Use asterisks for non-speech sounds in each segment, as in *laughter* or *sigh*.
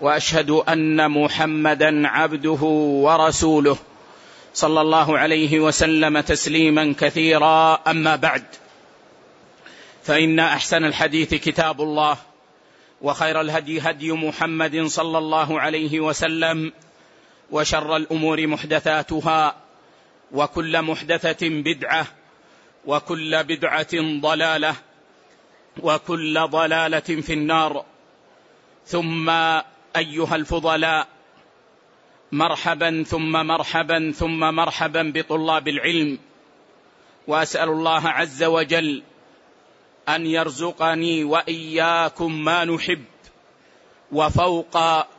وأشهد أن محمدا عبده ورسوله صلى الله عليه وسلم تسليما كثيرا. أما بعد فإن أحسن الحديث كتاب الله وخير الهدي هدي محمد صلى الله عليه وسلم وشر الأمور محدثاتها وكل محدثة بدعة وكل بدعة ضلالة وكل ضلالة في النار. ثم أيها الفضلاء مرحبا ثم مرحبا ثم مرحبا بطلاب العلم وأسأل الله عز وجل أن يرزقني وإياكم ما نحب وفوق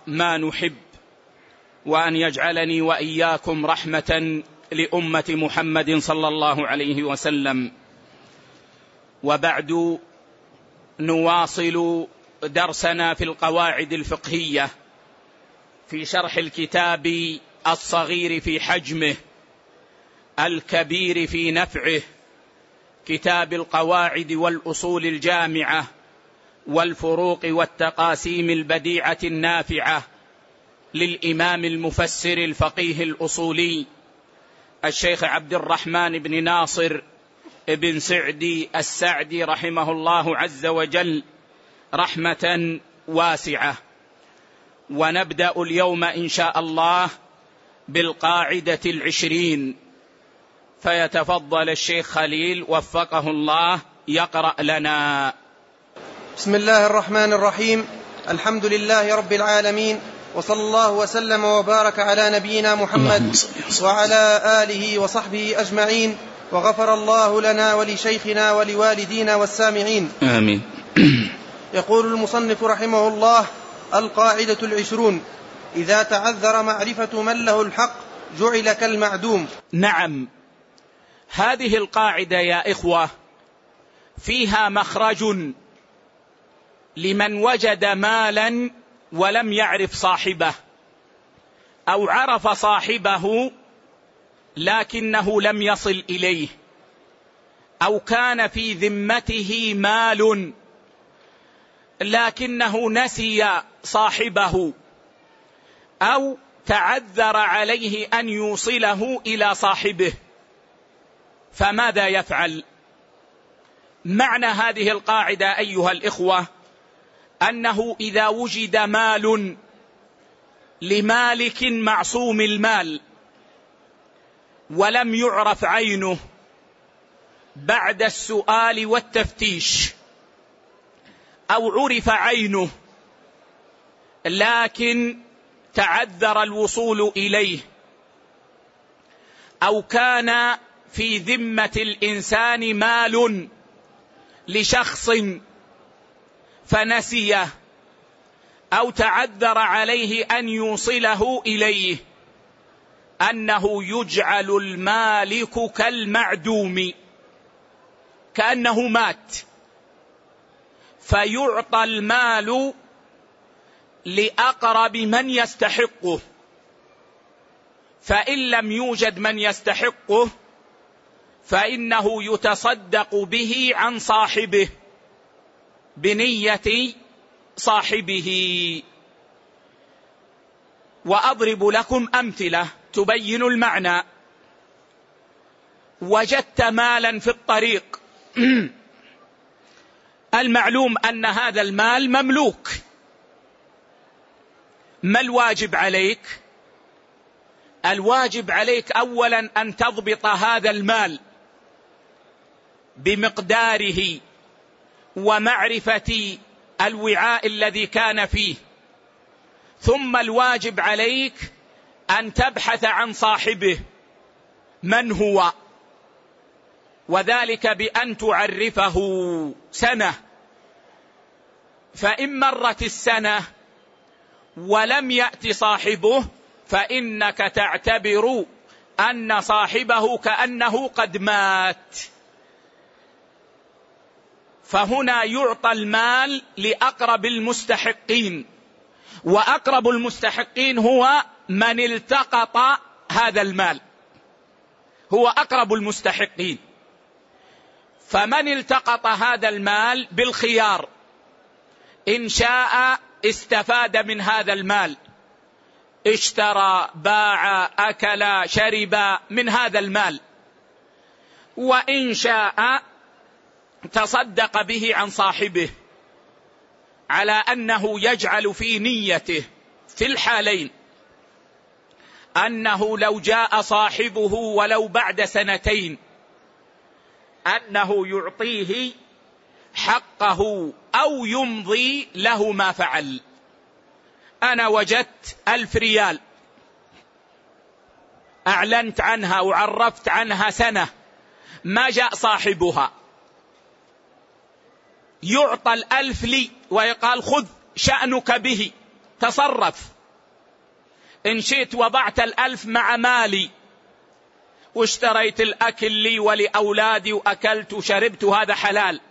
ما نحب وأن يجعلني وإياكم رحمة لأمة محمد صلى الله عليه وسلم. وبعد نواصل درسنا في القواعد الفقهية في شرح الكتاب الصغير في حجمه الكبير في نفعه كتاب القواعد والأصول الجامعة والفروق والتقاسيم البديعة النافعة للإمام المفسر الفقيه الأصولي الشيخ عبد الرحمن بن ناصر بن سعدي السعدي رحمه الله عز وجل. رحمة واسعة. ونبدأ اليوم إن شاء الله بالقاعدة العشرين. فيتفضل الشيخ خليل وفقه الله يقرأ لنا. بسم الله الرحمن الرحيم. الحمد لله رب العالمين. وصلى الله وسلم وبارك على نبينا محمد وعلى آله وصحبه أجمعين. وغفر الله لنا ولشيخنا ولوالدينا والسامعين. آمين. *clears throat* يقول المصنف رحمه الله القاعدة العشرون إذا تعذر معرفة من له الحق جعل كالمعدوم. نعم. هذه القاعدة يا إخوة فيها مخرج لمن وجد مالا ولم يعرف صاحبه أو عرف صاحبه لكنه لم يصل إليه أو كان في ذمته مال لكنه نسي صاحبه أو تعذر عليه أن يوصله إلى صاحبه. فماذا يفعل؟ معنى هذه القاعدة أيها الإخوة أنه إذا وجد مال لمالك معصوم المال ولم يعرف عينه بعد السؤال والتفتيش أو عرف عينه لكن تعذر الوصول إليه. أو كان في ذمة الإنسان مال لشخص فنسيه أو تعذر عليه أن يوصله إليه أنه يجعل المالك كالمعدوم كأنه مات. فيعطى المال لأقرب من يستحقه. فإن لم يوجد من يستحقه فإنه يتصدق به عن صاحبه بنية صاحبه. وأضرب لكم أمثلة تبين المعنى. وجدت مالا في الطريق. *clears throat* المعلوم أن هذا المال مملوك. ما الواجب عليك؟ الواجب عليك اولا أن تضبط هذا المال بمقداره ومعرفة الوعاء الذي كان فيه. ثم الواجب عليك أن تبحث عن صاحبه. من هو؟ وذلك بأن تعرفه سنة. فإن مرت السنة ولم يأت صاحبه فإنك تعتبر أن صاحبه كأنه قد مات. فهنا يعطى المال لأقرب المستحقين. وأقرب المستحقين هو من التقط هذا المال. هو أقرب المستحقين. فمن التقط هذا المال بالخيار؟ إن شاء استفاد من هذا المال. اشترى باع أكل شرب من هذا المال. وإن شاء تصدق به عن صاحبه. على أنه يجعل في نيته في الحالين. أنه لو جاء صاحبه ولو بعد سنتين أنه يعطيه حقه أو يمضي له ما فعل. أنا وجدت ألف ريال. أعلنت عنها وعرفت عنها سنة. ما جاء صاحبها. يعطى الألف لي ويقال خذ شأنك به. تصرف. إن شئت وضعت الألف مع مالي. واشتريت الأكل لي ولأولادي وأكلت وشربت هذا حلال.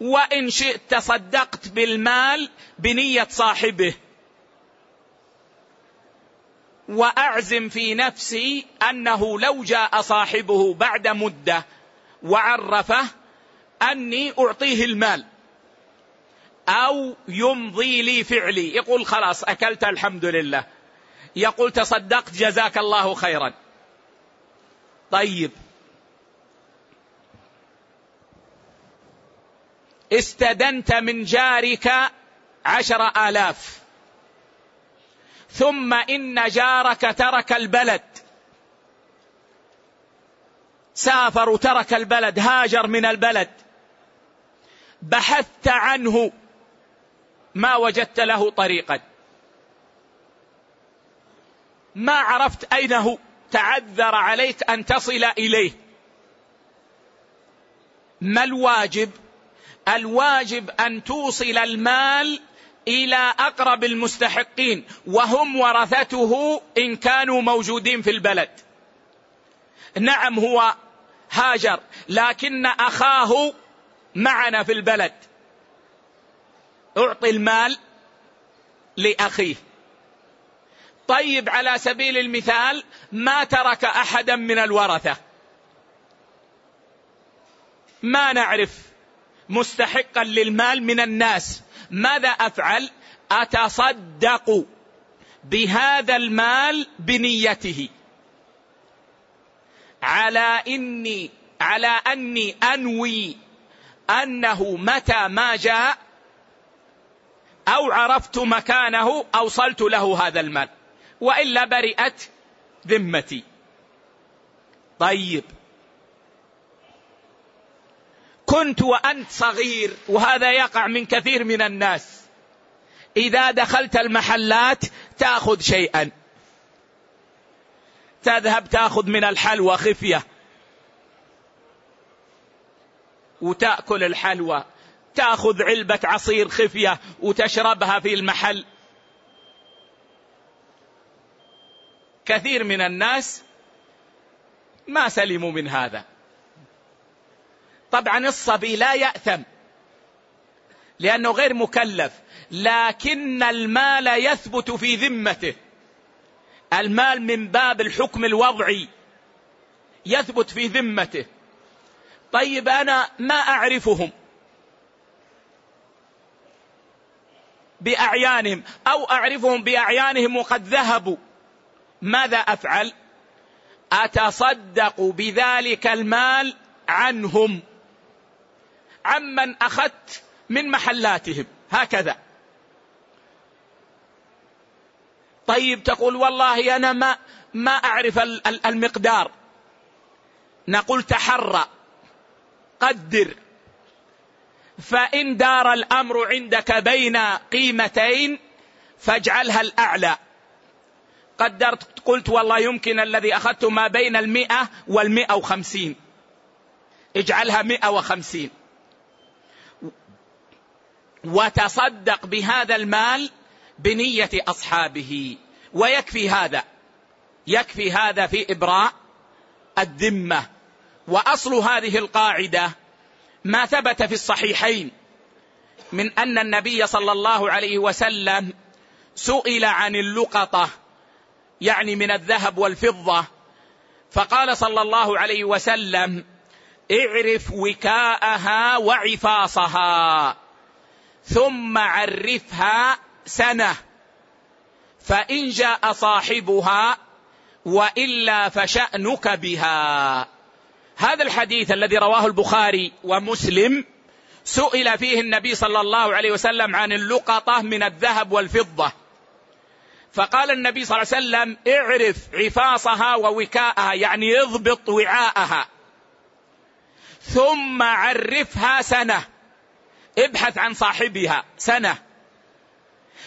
وإن شئت تصدقت بالمال بنية صاحبه. وأعزم في نفسي أنه لو جاء صاحبه بعد مدة وعرفه أني أعطيه المال. أو يمضي لي فعلي. يقول خلاص أكلت الحمد لله. يقول تصدقت جزاك الله خيرا. طيب. استدنت من جارك عشر آلاف. ثم إن جارك ترك البلد. سافر وترك البلد هاجر من البلد. بحثت عنه. ما وجدت له طريقا. ما عرفت اين هو تعذر عليك أن تصل إليه. ما الواجب؟ الواجب أن توصل المال إلى أقرب المستحقين وهم ورثته إن كانوا موجودين في البلد. نعم هو هاجر لكن أخاه معنا في البلد. أعطي المال لأخيه. طيب على سبيل المثال ما ترك أحدا من الورثة. ما نعرف مستحقا للمال من الناس. ماذا أفعل؟ أتصدق بهذا المال بنيته. على إني على أني أنوي أنه متى ما جاء أو عرفت مكانه أوصلت له هذا المال. وإلا برئت ذمتي. طيب. كنت وأنت صغير وهذا يقع من كثير من الناس. إذا دخلت المحلات تأخذ شيئا. تذهب تأخذ من الحلوى خفية. وتأكل الحلوى. تأخذ علبة عصير خفية وتشربها في المحل. كثير من الناس ما سلموا من هذا. طبعا الصبي لا يأثم لأنه غير مكلف لكن المال يثبت في ذمته. المال من باب الحكم الوضعي يثبت في ذمته. طيب أنا ما أعرفهم بأعيانهم أو أعرفهم بأعيانهم وقد ذهبوا. ماذا أفعل؟ أتصدق بذلك المال عنهم. عمن أخذت من محلاتهم. هكذا. طيب تقول والله أنا ما ما أعرف المقدار. نقول تحرى. قدر. فإن دار الأمر عندك بين قيمتين فاجعلها الأعلى. قدرت قلت والله يمكن الذي أخذته ما بين المئة والمئة وخمسين. اجعلها مئة وخمسين. وتصدق بهذا المال بنية أصحابه. ويكفي هذا. يكفي هذا في إبراء الذمة. وأصل هذه القاعدة ما ثبت في الصحيحين من أن النبي صلى الله عليه وسلم سئل عن اللقطة يعني من الذهب والفضة. فقال صلى الله عليه وسلم اعرف وكاءها وعفاصها ثم عرفها سنة. فإن جاء صاحبها وإلا فشأنك بها. هذا الحديث الذي رواه البخاري ومسلم سئل فيه النبي صلى الله عليه وسلم عن اللقطة من الذهب والفضة. فقال النبي صلى الله عليه وسلم اعرف عفاصها ووكاءها يعني اضبط وعاءها. ثم عرفها سنة. ابحث عن صاحبها سنة.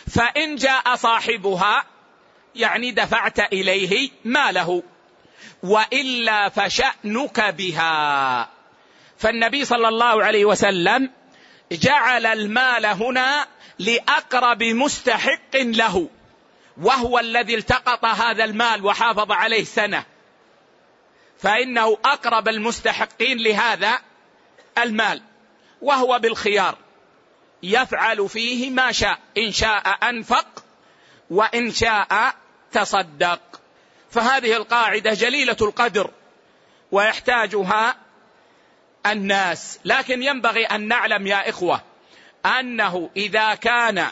فإن جاء صاحبها يعني دفعت إليه ماله. وإلا فشأنك بها. فالنبي صلى الله عليه وسلم جعل المال هنا لأقرب مستحق له. وهو الذي التقط هذا المال وحافظ عليه سنة. فإنه أقرب المستحقين لهذا المال وهو بالخيار. يفعل فيه ما شاء إن شاء أنفق وإن شاء تصدق. فهذه القاعدة جليلة القدر ويحتاجها الناس. لكن ينبغي أن نعلم يا إخوة أنه إذا كان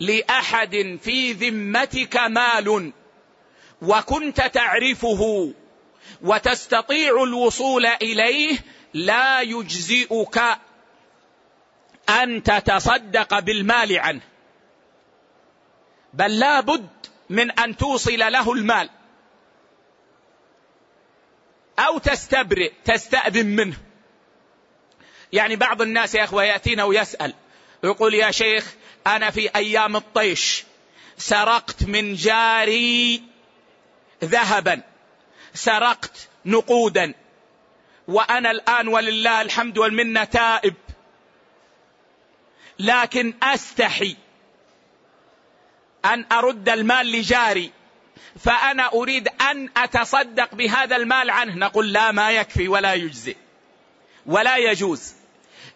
لأحد في ذمتك مال وكنت تعرفه وتستطيع الوصول إليه لا يجزئك أن تتصدق بالمال عنه. بل لا بد من أن توصل له المال. أو تستبرئ تستأذن منه. يعني بعض الناس يا إخوة يأتينا ويسأل يقول يا شيخ أنا في أيام الطيش سرقت من جاري ذهبا سرقت نقودا وأنا الآن ولله الحمد والمنة تائب لكن أستحي أن أرد المال لجاري فأنا أريد أن أتصدق بهذا المال عنه. نقول لا ما يكفي ولا يجزي ولا يجوز.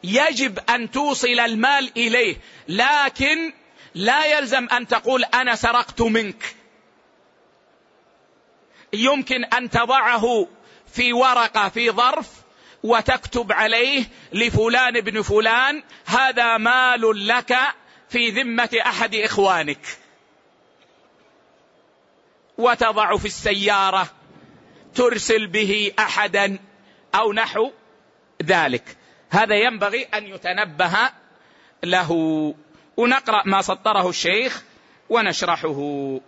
يجب أن توصل المال إليه لكن لا يلزم أن تقول أنا سرقت منك. يمكن أن تضعه في ورقة في ظرف وتكتب عليه لفلان ابن فلان هذا مال لك في ذمة أحد إخوانك. وتضع في السيارة ترسل به أحدا أو نحو ذلك. هذا ينبغي أن يتنبه له. ونقرأ ما سطره الشيخ ونشرحه.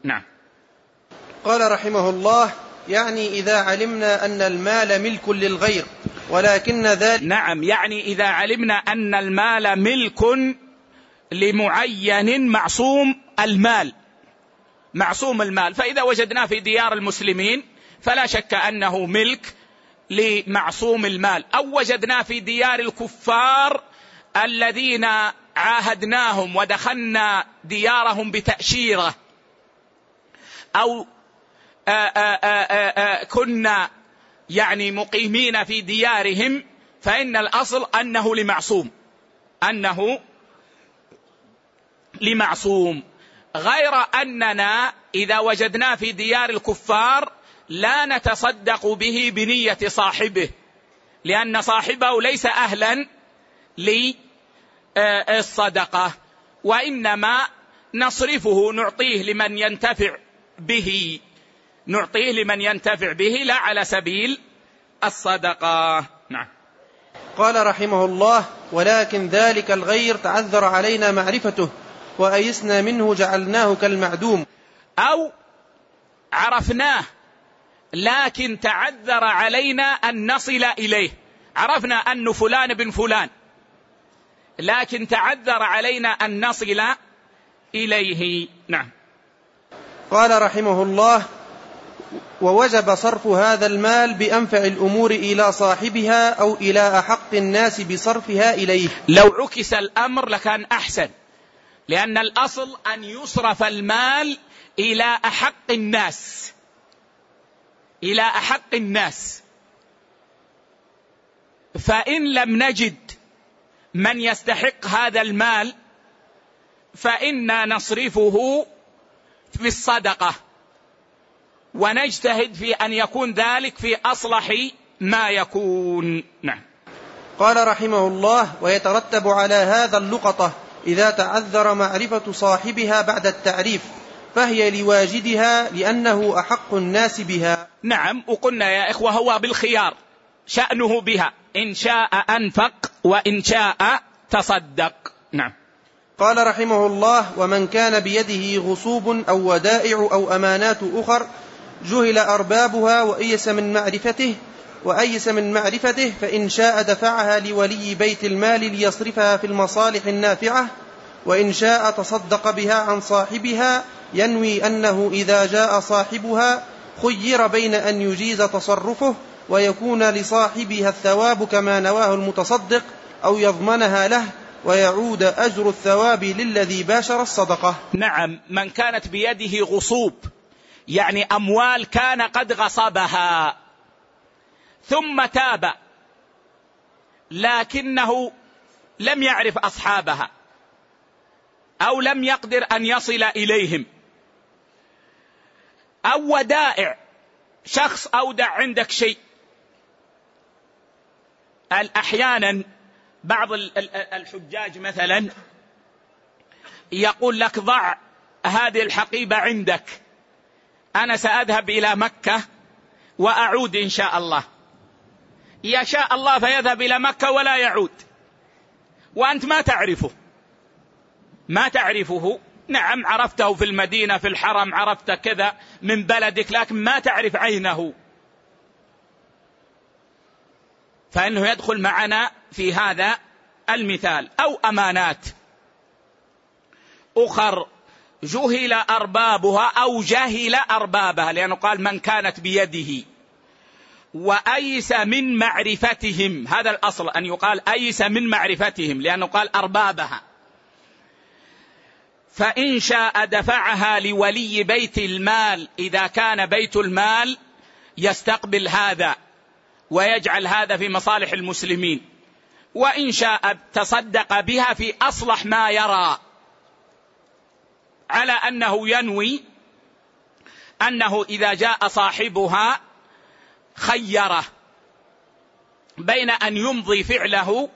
نعم. قال رحمه الله يعني إذا علمنا أن المال ملك للغير ولكن ذلك نعم يعني إذا علمنا أن المال ملك لمعين معصوم المال معصوم المال. فإذا وجدناه في ديار المسلمين فلا شك أنه ملك لمعصوم المال. أو وجدناه في ديار الكفار الذين عاهدناهم ودخلنا ديارهم بتأشيرة. أو آآ آآ كنا يعني مقيمين في ديارهم فإن الأصل أنه لمعصوم. أنه لمعصوم. غير أننا إذا وجدناه في ديار الكفار لا نتصدق به بنية صاحبه لأن صاحبه ليس أهلا للصدقة وإنما نصرفه نعطيه لمن ينتفع به نعطيه لمن ينتفع به لا على سبيل الصدقة. نعم. قال رحمه الله ولكن ذلك الغير تعذر علينا معرفته وأيسنا منه جعلناه كالمعدوم. أو عرفناه لكن تعذر علينا أن نصل إليه. عرفنا أن فلان بن فلان. لكن تعذر علينا أن نصل إليه. نعم. قال رحمه الله ووجب صرف هذا المال بأنفع الأمور إلى صاحبها أو إلى أحق الناس بصرفها إليه. لو عكس الأمر لكان أحسن. لأن الأصل أن يصرف المال إلى أحق الناس. إلى أحق الناس. فإن لم نجد من يستحق هذا المال فإنا نصرفه في الصدقة. ونجتهد في أن يكون ذلك في أصلح ما يكون. نعم. قال رحمه الله ويترتب على هذا اللقطة إذا تعذر معرفة صاحبها بعد التعريف. فهي لواجدها لأنه أحق الناس بها. نعم وقلنا يا إخوة هو بالخيار شأنه بها إن شاء أنفق وإن شاء تصدق. نعم. قال رحمه الله ومن كان بيده غصوب أو ودائع أو أمانات أخر جهل أربابها وأيس من معرفته وأيس من معرفته فإن شاء دفعها لولي بيت المال ليصرفها في المصالح النافعة وإن شاء تصدق بها عن صاحبها ينوي أنه إذا جاء صاحبها خير بين أن يجيز تصرفه ويكون لصاحبها الثواب كما نواه المتصدق أو يضمنها له ويعود أجر الثواب للذي باشر الصدقة. نعم من كانت بيده غصوب يعني أموال كان قد غصبها ثم تاب لكنه لم يعرف أصحابها. أو لم يقدر أن يصل إليهم. أو ودائع. شخص أودع عندك شيء. أحيانا بعض الحجاج مثلا يقول لك ضع هذه الحقيبة عندك. أنا سأذهب إلى مكة وأعود إن شاء الله. يشاء الله فيذهب إلى مكة ولا يعود. وأنت ما تعرفه. ما تعرفه؟ نعم عرفته في المدينة في الحرم عرفت كذا من بلدك لكن ما تعرف عينه. فإنه يدخل معنا في هذا المثال. أو أمانات. أخر جهل أربابها أو جهل أربابها لأنه قال من كانت بيده. وأيس من معرفتهم. هذا الأصل أن يقال أيس من معرفتهم لأنه قال أربابها. فإن شاء دفعها لولي بيت المال إذا كان بيت المال يستقبل هذا ويجعل هذا في مصالح المسلمين. وإن شاء تصدق بها في أصلح ما يرى. على أنه ينوي أنه إذا جاء صاحبها خيره بين أن يمضي فعله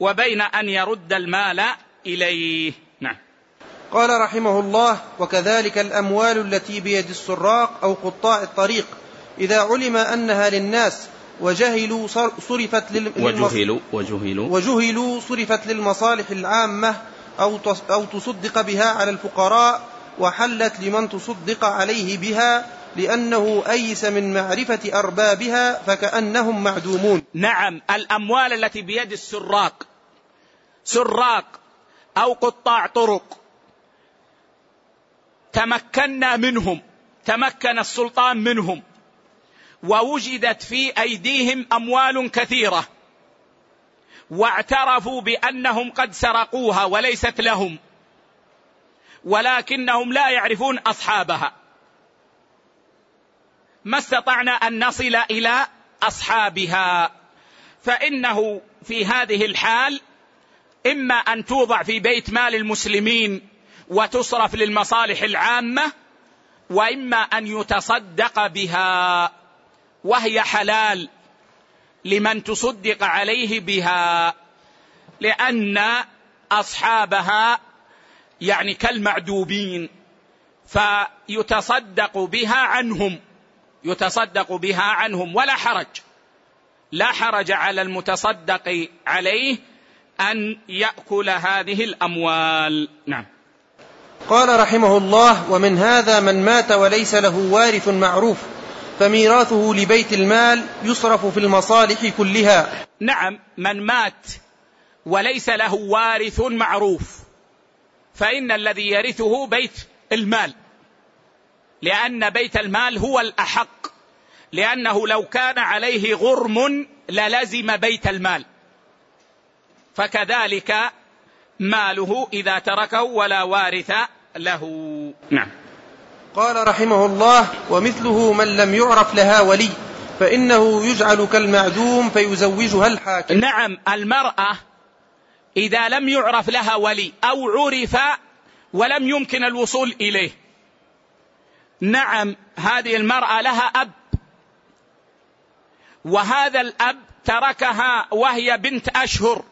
وبين أن يرد المال إليه. قال رحمه الله وكذلك الأموال التي بيد السراق أو قطاع الطريق إذا علم أنها للناس وجهلوا صرفت. وجهلوا وجهلوا وجهلوا صرفت للمصالح العامة أو أو تصدق بها على الفقراء وحلت لمن تصدق عليه بها لأنه أيس من معرفة أربابها فكأنهم معدومون نعم الأموال التي بيد السراق سراق أو قطاع طرق تمكنا منهم تمكن السلطان منهم ووجدت في أيديهم أموال كثيرة واعترفوا بأنهم قد سرقوها وليست لهم ولكنهم لا يعرفون أصحابها. ما استطعنا أن نصل إلى أصحابها فإنه في هذه الحال إما أن توضع في بيت مال المسلمين وتصرف للمصالح العامة وإما أن يتصدق بها. وهي حلال لمن تصدق عليه بها لأن أصحابها يعني كالمعدوبين فيتصدق بها عنهم يتصدق بها عنهم ولا حرج. لا حرج على المتصدق عليه أن يأكل هذه الأموال. نعم. قال رحمه الله ومن هذا من مات وليس له وارث معروف فميراثه لبيت المال يصرف في المصالح كلها. نعم من مات وليس له وارث معروف فإن الذي يرثه بيت المال لأن بيت المال هو الأحق لأنه لو كان عليه غرم للزم بيت المال فكذلك ماله إذا تركه ولا وارث له. نعم. قال رحمه الله ومثله من لم يعرف لها ولي فإنه يجعل كالمعدوم فيزوجها الحاكم. نعم المرأة إذا لم يعرف لها ولي أو عرف ولم يمكن الوصول إليه. نعم هذه المرأة لها أب. وهذا الأب تركها وهي بنت أشهر.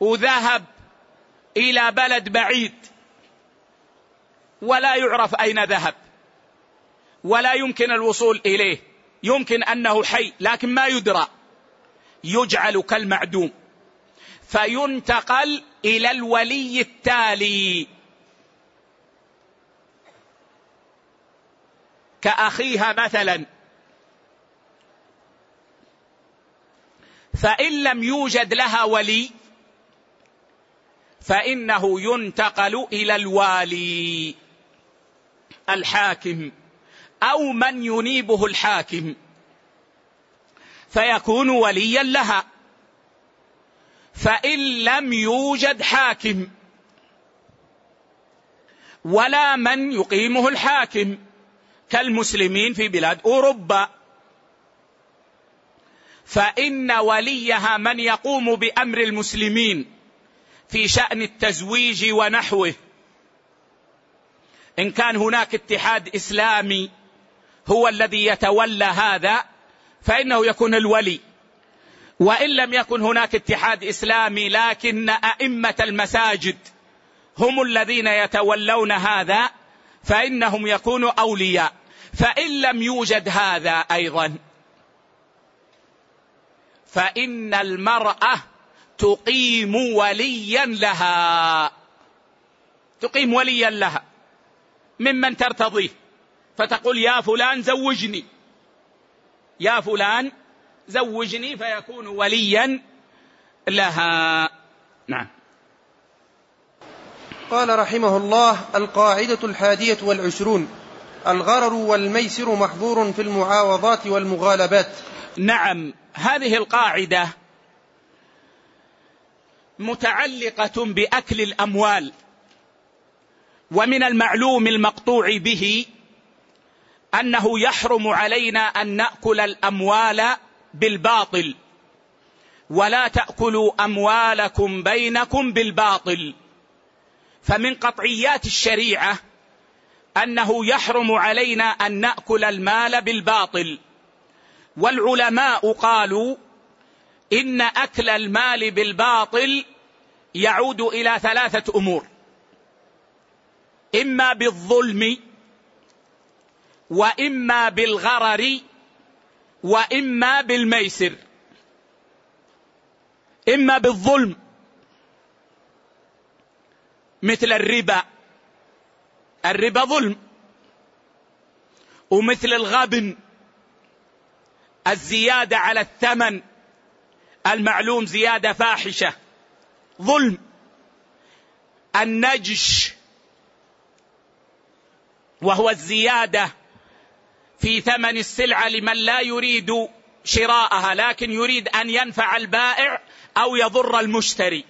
وذهب إلى بلد بعيد. ولا يعرف أين ذهب. ولا يمكن الوصول إليه. يمكن أنه حي لكن ما يدرى. يجعل كالمعدوم. فينتقل إلى الولي التالي. كأخيها مثلا. فإن لم يوجد لها ولي فإنه ينتقل إلى الوالي الحاكم أو من ينيبه الحاكم. فيكون وليا لها. فإن لم يوجد حاكم ولا من يقيمه الحاكم كالمسلمين في بلاد أوروبا. فإن وليها من يقوم بأمر المسلمين. في شأن التزويج ونحوه. إن كان هناك اتحاد إسلامي هو الذي يتولى هذا فإنه يكون الولي. وإن لم يكن هناك اتحاد إسلامي لكن أئمة المساجد هم الذين يتولون هذا فإنهم يكونوا أولياء. فإن لم يوجد هذا أيضا فإن المرأة تقيم وليا لها. تقيم وليا لها. ممن ترتضيه فتقول يا فلان زوجني. يا فلان زوجني فيكون وليا لها. نعم. قال رحمه الله القاعدة الحادية والعشرون. الغرر والميسر محظور في المعاوضات والمغالبات. نعم. هذه القاعدة متعلقة بأكل الأموال ومن المعلوم المقطوع به أنه يحرم علينا أن نأكل الأموال بالباطل ولا تأكلوا أموالكم بينكم بالباطل. فمن قطعيات الشريعة أنه يحرم علينا أن نأكل المال بالباطل. والعلماء قالوا إن أكل المال بالباطل يعود إلى ثلاثة أمور. إما بالظلم وإما بالغرر وإما بالميسر. إما بالظلم مثل الربا. الربا ظلم. ومثل الغبن الزيادة على الثمن. المعلوم زيادة فاحشة. ظلم. النجش. وهو الزيادة في ثمن السلعة لمن لا يريد شراءها لكن يريد أن ينفع البائع أو يضر المشتري.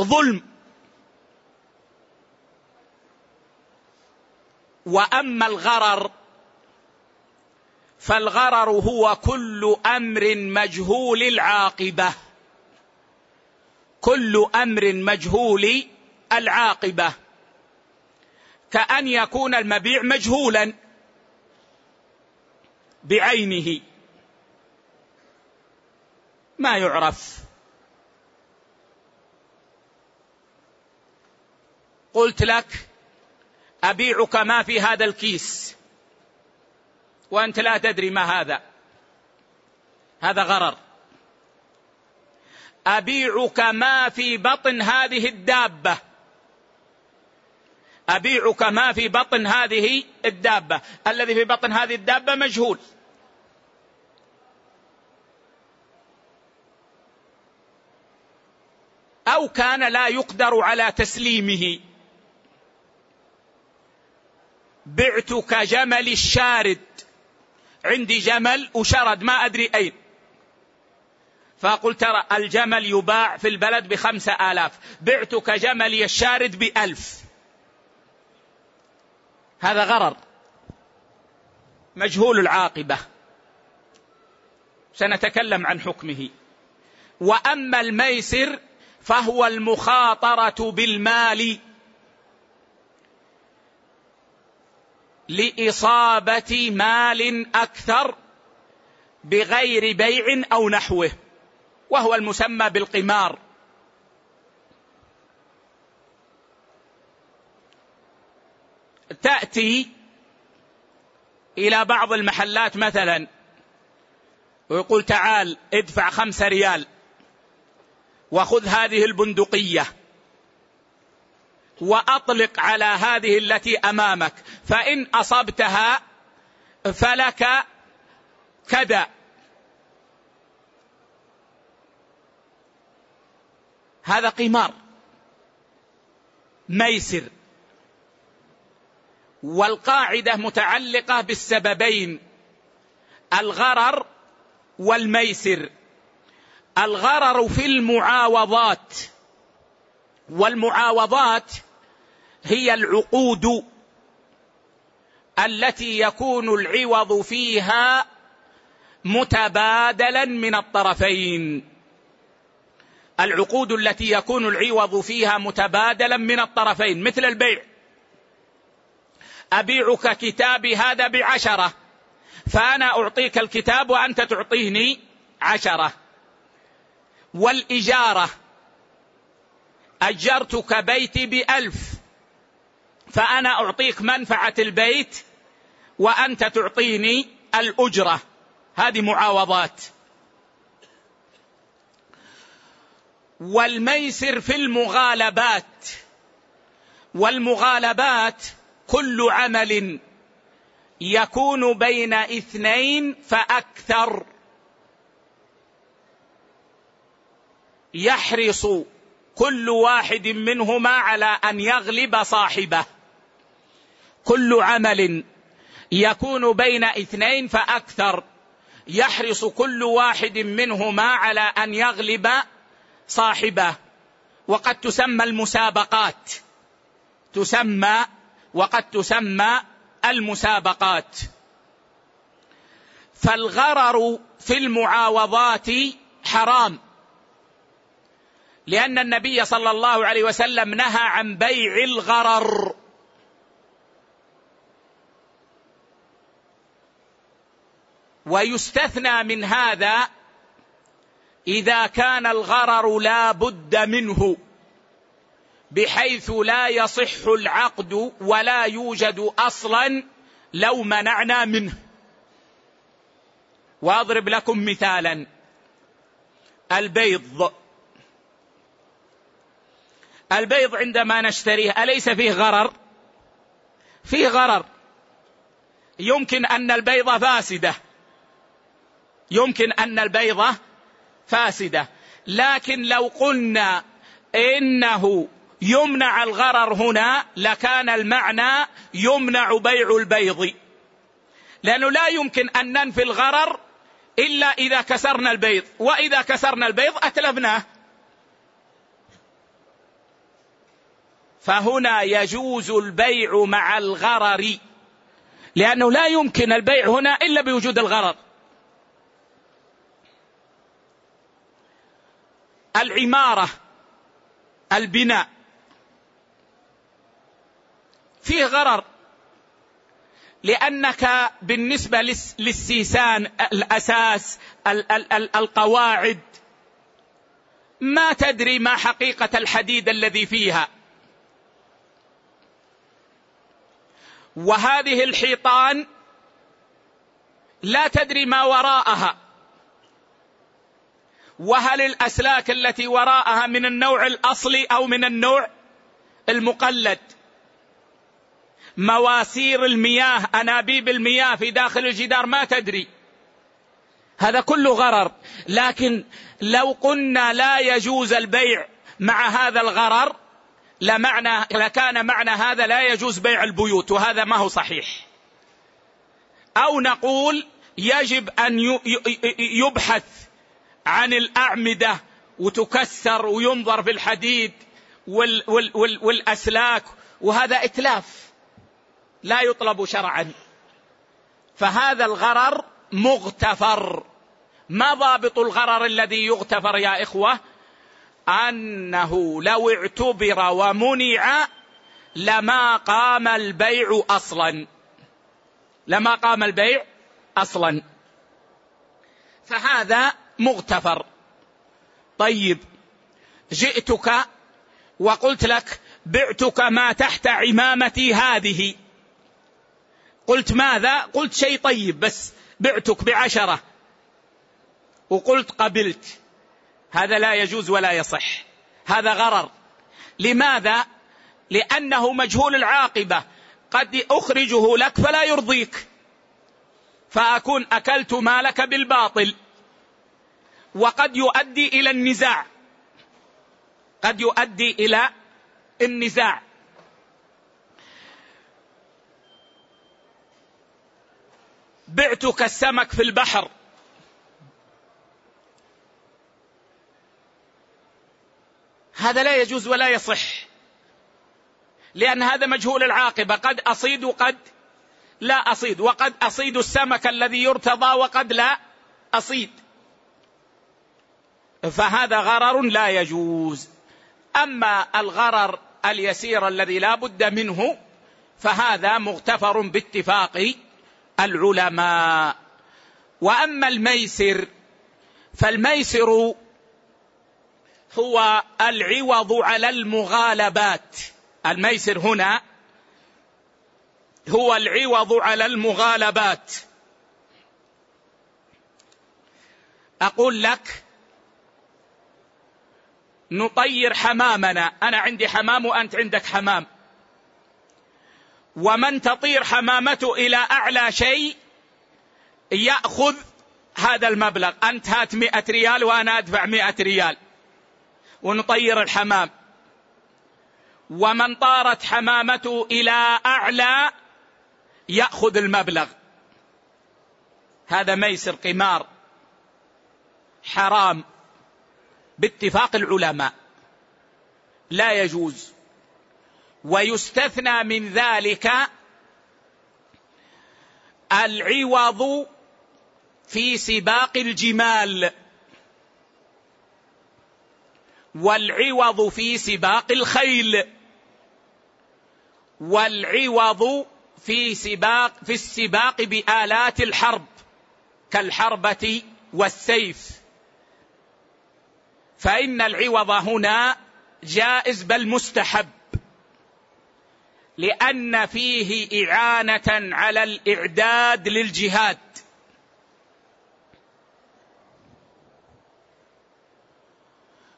ظلم. وأما الغرر فالغرر هو كل أمر مجهول العاقبة. كل أمر مجهول العاقبة. كأن يكون المبيع مجهولا بعينه. ما يعرف. قلت لك أبيعك ما في هذا الكيس. وأنت لا تدري ما هذا. هذا غرر. أبيعك ما في بطن هذه الدابة. أبيعك ما في بطن هذه الدابة. الذي في بطن هذه الدابة مجهول. أو كان لا يقدر على تسليمه. بعتك جمل الشارد. عندي جمل وشرد ما أدري أين. فقلت ترى الجمل يباع في البلد بخمسة آلاف بعتك جملي الشارد بألف. هذا غرر. مجهول العاقبة. سنتكلم عن حكمه. وأما الميسر فهو المخاطرة بالمال. لإصابة مال أكثر بغير بيع أو نحوه وهو المسمى بالقمار. تأتي إلى بعض المحلات مثلا ويقول تعال ادفع خمسة ريال وخذ هذه البندقية. وأطلق على هذه التي أمامك. فإن أصبتها فلك كذا. هذا قمار ميسر. والقاعدة متعلقة بالسببين الغرر والميسر. الغرر في المعاوضات والمعاوضات هي العقود التي يكون العوض فيها متبادلا من الطرفين. العقود التي يكون العوض فيها متبادلا من الطرفين. مثل البيع. أبيعك كتابي هذا بعشرة فأنا أعطيك الكتاب وأنت تعطيني عشرة. والإجارة. أجرتك بيتي بألف. فأنا أعطيك منفعة البيت وأنت تعطيني الأجرة. هذه معاوضات. والميسر في المغالبات. والمغالبات كل عمل يكون بين اثنين فأكثر. يحرص كل واحد منهما على أن يغلب صاحبه. كل عمل يكون بين اثنين فأكثر. يحرص كل واحد منهما على أن يغلب صاحبه. وقد تسمى المسابقات. تسمى وقد تسمى المسابقات. فالغرر في المعاوضات حرام. لأن النبي صلى الله عليه وسلم نهى عن بيع الغرر. ويستثنى من هذا إذا كان الغرر لا بد منه بحيث لا يصح العقد ولا يوجد أصلا لو منعنا منه. وأضرب لكم مثالا البيض. البيض عندما نشتريه أليس فيه غرر؟ فيه غرر. يمكن أن البيضه فاسدة. يمكن أن البيضة فاسدة. لكن لو قلنا إنه يمنع الغرر هنا لكان المعنى يمنع بيع البيض. لأنه لا يمكن أن ننفي الغرر إلا إذا كسرنا البيض. وإذا كسرنا البيض أتلفناه. فهنا يجوز البيع مع الغرر. لأنه لا يمكن البيع هنا إلا بوجود الغرر. العمارة البناء. فيه غرر لأنك بالنسبة للسيسان الأساس القواعد ما تدري ما حقيقة الحديد الذي فيها. وهذه الحيطان لا تدري ما وراءها. وهل الأسلاك التي وراءها من النوع الأصلي أو من النوع المقلد؟ مواسير المياه أنابيب المياه في داخل الجدار ما تدري. هذا كله غرر. لكن لو قلنا لا يجوز البيع مع هذا الغرر لمعنى لكان معنى هذا لا يجوز بيع البيوت وهذا ما هو صحيح. أو نقول يجب أن يبحث عن الأعمدة وتكسر وينظر في الحديد وال وال وال والأسلاك وهذا إتلاف لا يطلب شرعا. فهذا الغرر مغتفر. ما ضابط الغرر الذي يغتفر يا إخوة؟ أنه لو اعتبر ومنع لما قام البيع أصلا. لما قام البيع أصلا. فهذا مغتفر. طيب جئتك وقلت لك بعتك ما تحت عمامتي هذه. قلت ماذا؟ قلت شيء طيب بس بعتك بعشرة. وقلت قبلت. هذا لا يجوز ولا يصح. هذا غرر. لماذا؟ لأنه مجهول العاقبة. قد أخرجه لك فلا يرضيك. فأكون أكلت مالك بالباطل. وقد يؤدي إلى النزاع. قد يؤدي إلى النزاع. بعتك السمك في البحر. هذا لا يجوز ولا يصح. لأن هذا مجهول العاقبة. قد أصيد وقد لا أصيد. وقد أصيد السمك الذي يرتضى وقد لا أصيد. فهذا غرر لا يجوز. أما الغرر اليسير الذي لا بد منه فهذا مغتفر باتفاق العلماء. وأما الميسر فالميسر هو العوض على المغالبات. الميسر هنا هو العوض على المغالبات. أقول لك نطير حمامنا. أنا عندي حمام وأنت عندك حمام. ومن تطير حمامته إلى أعلى شيء يأخذ هذا المبلغ. أنت هات مئة ريال وأنا أدفع مئة ريال. ونطير الحمام. ومن طارت حمامته إلى أعلى يأخذ المبلغ. هذا ميسر قمار. حرام. باتفاق العلماء. لا يجوز. ويستثنى من ذلك العوض في سباق الجمال. والعوض في سباق الخيل. والعوض في سباق في السباق بآلات الحرب كالحربة والسيف. فإن العوض هنا جائز بل مستحب لأن فيه إعانة على الإعداد للجهاد.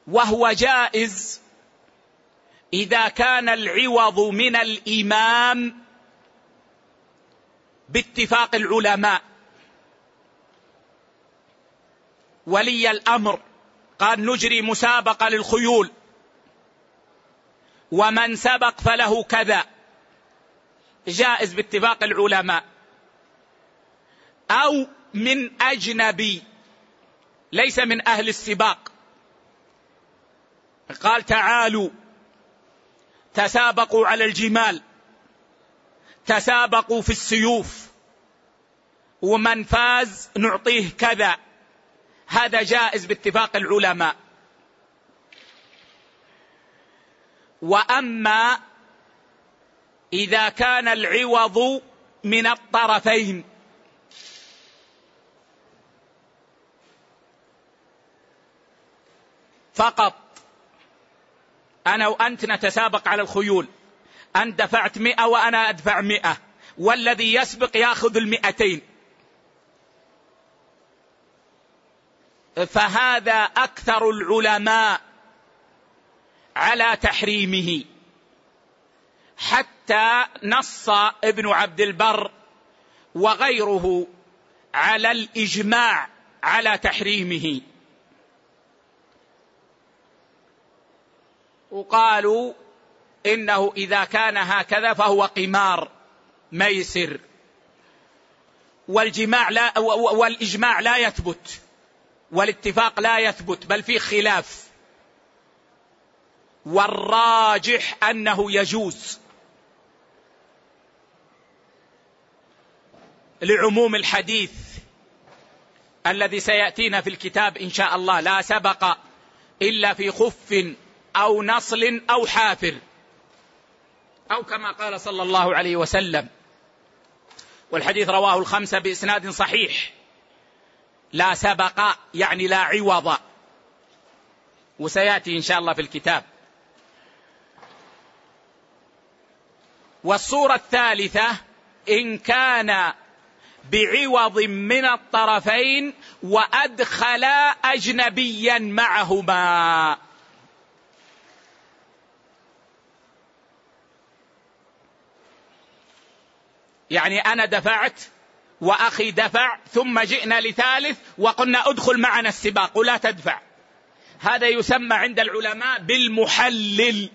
وهو جائز إذا كان العوض من الإمام باتفاق العلماء ولي الأمر. قال نجري مسابقة للخيول. ومن سبق فله كذا. جائز باتفاق العلماء. أو من أجنبي. ليس من أهل السباق. قال تعالوا. تسابقوا على الجمال. تسابقوا في السيوف. ومن فاز نعطيه كذا. هذا جائز باتفاق العلماء. وأما إذا كان العوض من الطرفين. فقط. أنا وأنت نتسابق على الخيول. أنت دفعت مئة وأنا أدفع مئة. والذي يسبق يأخذ المئتين. فهذا أكثر العلماء على تحريمه. حتى نص ابن عبد البر وغيره على الإجماع على تحريمه. وقالوا إنه إذا كان هكذا فهو قمار ميسر. والجماع لا والإجماع لا يثبت. والاتفاق لا يثبت بل في خلاف. والراجح أنه يجوز لعموم الحديث الذي سيأتينا في الكتاب إن شاء الله لا سبق إلا في خف أو نصل أو حافر أو كما قال صلى الله عليه وسلم. والحديث رواه الخمسة بإسناد صحيح. لا سبق يعني لا عوض. وسيأتي إن شاء الله في الكتاب. والصورة الثالثة إن كان بعوض من الطرفين وادخلا اجنبيا معهما. يعني أنا دفعت وأخي دفع ثم جئنا لثالث وقلنا ادخل معنا السباق ولا تدفع. هذا يسمى عند العلماء بالمحلل.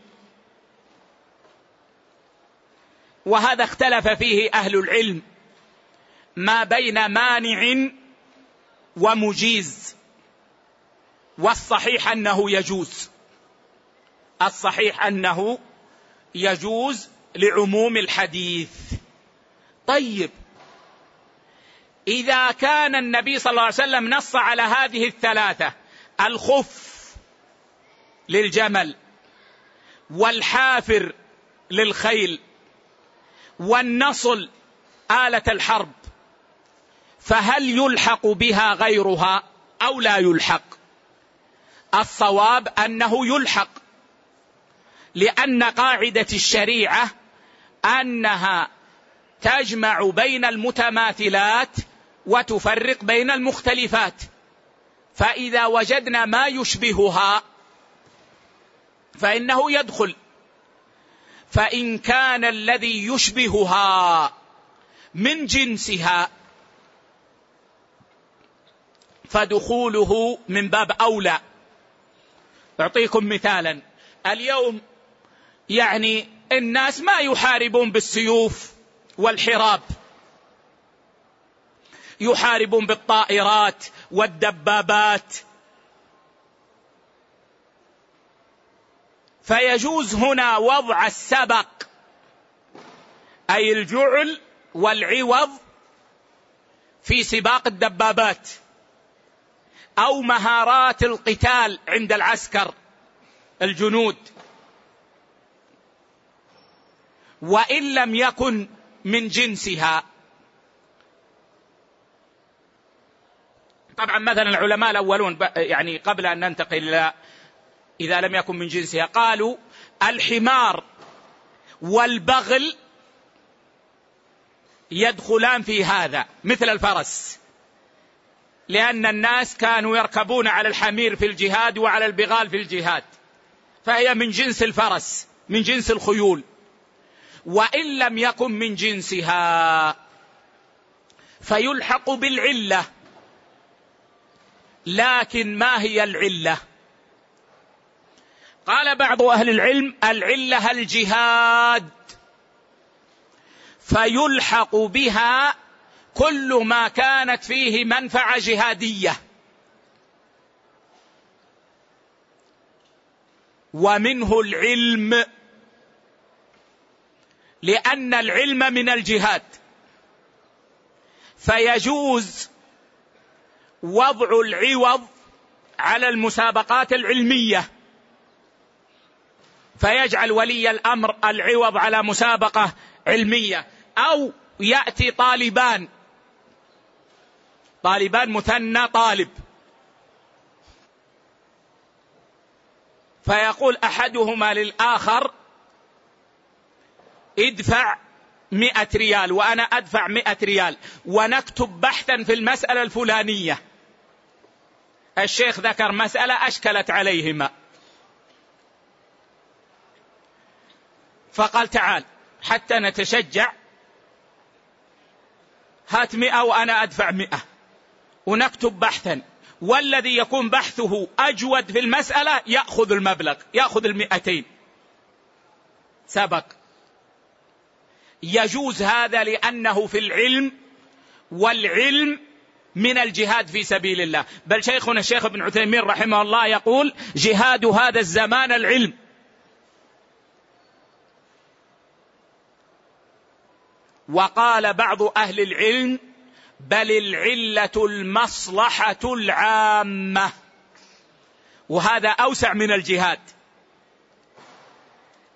وهذا اختلف فيه أهل العلم. ما بين مانع ومجيز. والصحيح أنه يجوز. الصحيح أنه يجوز لعموم الحديث. طيب إذا كان النبي صلى الله عليه وسلم نص على هذه الثلاثة الخف للجمل والحافر للخيل والنصل آلة الحرب فهل يلحق بها غيرها أو لا يلحق؟ الصواب أنه يلحق لأن قاعدة الشريعة أنها تجمع بين المتماثلات وتفرق بين المختلفات. فإذا وجدنا ما يشبهها فإنه يدخل. فإن كان الذي يشبهها من جنسها فدخوله من باب أولى. أعطيكم مثالا. اليوم يعني الناس ما يحاربون بالسيوف والحراب. يحاربون بالطائرات والدبابات. فيجوز هنا وضع السبق أي الجعل والعوض في سباق الدبابات أو مهارات القتال عند العسكر الجنود. وإن لم يكن من جنسها. طبعا مثلا العلماء الأولون يعني قبل أن ننتقل إلى إذا لم يكن من جنسها قالوا الحمار والبغل يدخلان في هذا مثل الفرس لأن الناس كانوا يركبون على الحمير في الجهاد وعلى البغال في الجهاد فهي من جنس الفرس من جنس الخيول. وإن لم يكن من جنسها فيلحق بالعلة. لكن ما هي العلة؟ قال بعض أهل العلم العلة الجهاد. فيلحق بها كل ما كانت فيه منفعة جهادية. ومنه العلم. لأن العلم من الجهاد. فيجوز وضع العوض على المسابقات العلمية. فيجعل ولي الأمر العوض على مسابقة علمية. أو يأتي طالبان. طالبان مثنى طالب. فيقول أحدهما للآخر ادفع مئة ريال وأنا أدفع مئة ريال. ونكتب بحثا في المسألة الفلانية. الشيخ ذكر مسألة أشكلت عليهما. فقال تعال حتى نتشجع هات مئة وأنا أدفع مئة. ونكتب بحثا. والذي يكون بحثه أجود في المسألة يأخذ المبلغ يأخذ المئتين. سبق. يجوز هذا لأنه في العلم والعلم من الجهاد في سبيل الله. بل شيخنا الشيخ ابن عثيمين رحمه الله يقول جهاد هذا الزمان العلم. وقال بعض أهل العلم بل العلة المصلحة العامة. وهذا أوسع من الجهاد.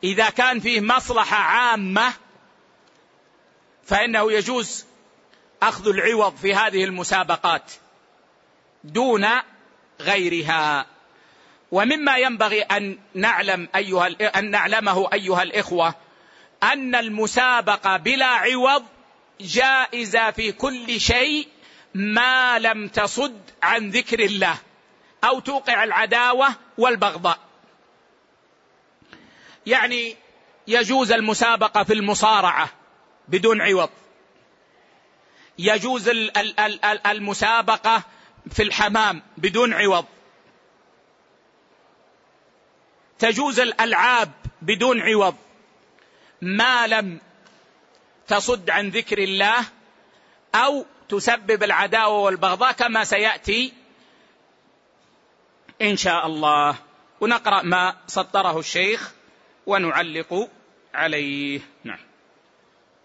إذا كان فيه مصلحة عامة فإنه يجوز أخذ العوض في هذه المسابقات دون غيرها. ومما ينبغي أن نعلم أيها أن نعلمه أيها الإخوة أن المسابقة بلا عوض جائزة في كل شيء ما لم تصد عن ذكر الله أو توقع العداوة والبغضاء. يعني يجوز المسابقة في المصارعة بدون عوض. يجوز المسابقة في الحمام بدون عوض. تجوز الألعاب بدون عوض. ما لم تصد عن ذكر الله أو تسبب العداوة والبغضاء كما سيأتي إن شاء الله. ونقرأ ما سطره الشيخ ونعلق عليه. نعم.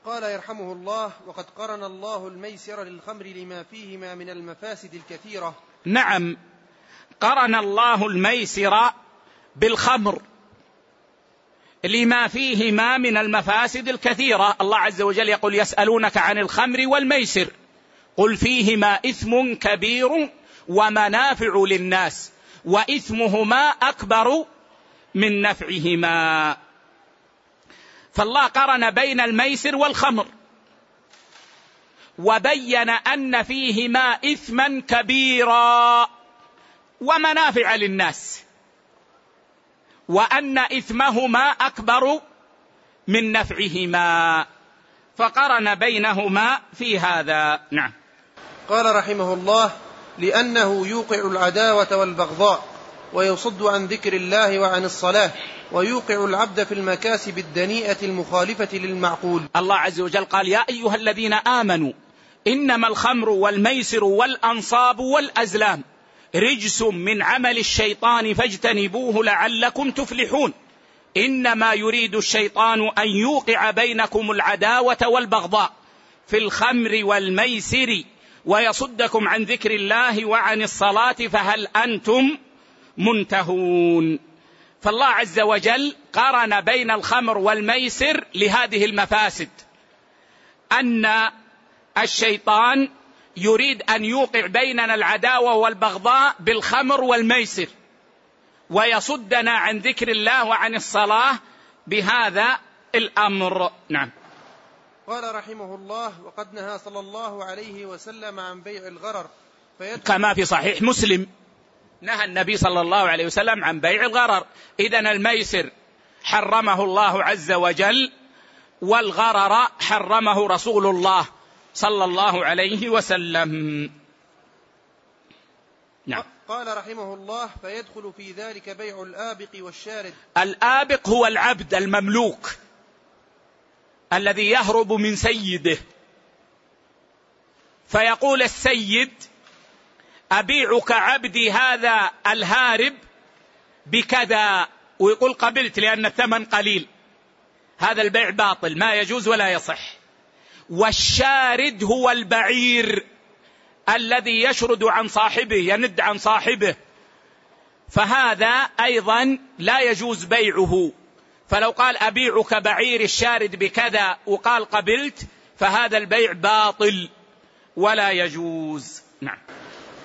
قال يرحمه الله وقد قرن الله الميسر للخمر لما فيهما من المفاسد الكثيرة. نعم قرن الله الميسر بالخمر لما فيهما من المفاسد الكثيرة. الله عز وجل يقول يسألونك عن الخمر والميسر قل فيهما إثم كبير ومنافع للناس وإثمهما أكبر من نفعهما. فالله قرن بين الميسر والخمر. وبين أن فيهما إثما كبيرا ومنافع للناس. وأن إثمهما أكبر من نفعهما. فقرن بينهما في هذا. نعم. قال رحمه الله لأنه يوقع العداوة والبغضاء ويصد عن ذكر الله وعن الصلاة. ويوقع العبد في المكاسب الدنيئة المخالفة للمعقول. الله عز وجل قال يا أيها الذين آمنوا إنما الخمر والميسر والأنصاب والأزلام رجس من عمل الشيطان فاجتنبوه لعلكم تفلحون. إنما يريد الشيطان أن يوقع بينكم العداوة والبغضاء في الخمر والميسر ويصدكم عن ذكر الله وعن الصلاة فهل أنتم منتهون؟ فالله عز وجل قارن بين الخمر والميسر لهذه المفاسد أن الشيطان يريد أن يوقع بيننا العداوة والبغضاء بالخمر والميسر ويصدنا عن ذكر الله وعن الصلاة بهذا الأمر. نعم. قال رحمه الله وقد نهى صلى الله عليه وسلم عن بيع الغرر كما في صحيح مسلم. نهى النبي صلى الله عليه وسلم عن بيع الغرر. اذا الميسر حرمه الله عز وجل والغرر حرمه رسول الله صلى الله عليه وسلم. نعم. قال رحمه الله فيدخل في ذلك بيع الآبق والشارد. الآبق هو العبد المملوك الذي يهرب من سيده. فيقول السيد أبيعك عبدي هذا الهارب بكذا. ويقول قبلت لأن الثمن قليل. هذا البيع باطل ما يجوز ولا يصح. والشارد هو البعير الذي يشرد عن صاحبه يند عن صاحبه. فهذا أيضا لا يجوز بيعه. فلو قال أبيعك بعير الشارد بكذا وقال قبلت فهذا البيع باطل ولا يجوز. نعم.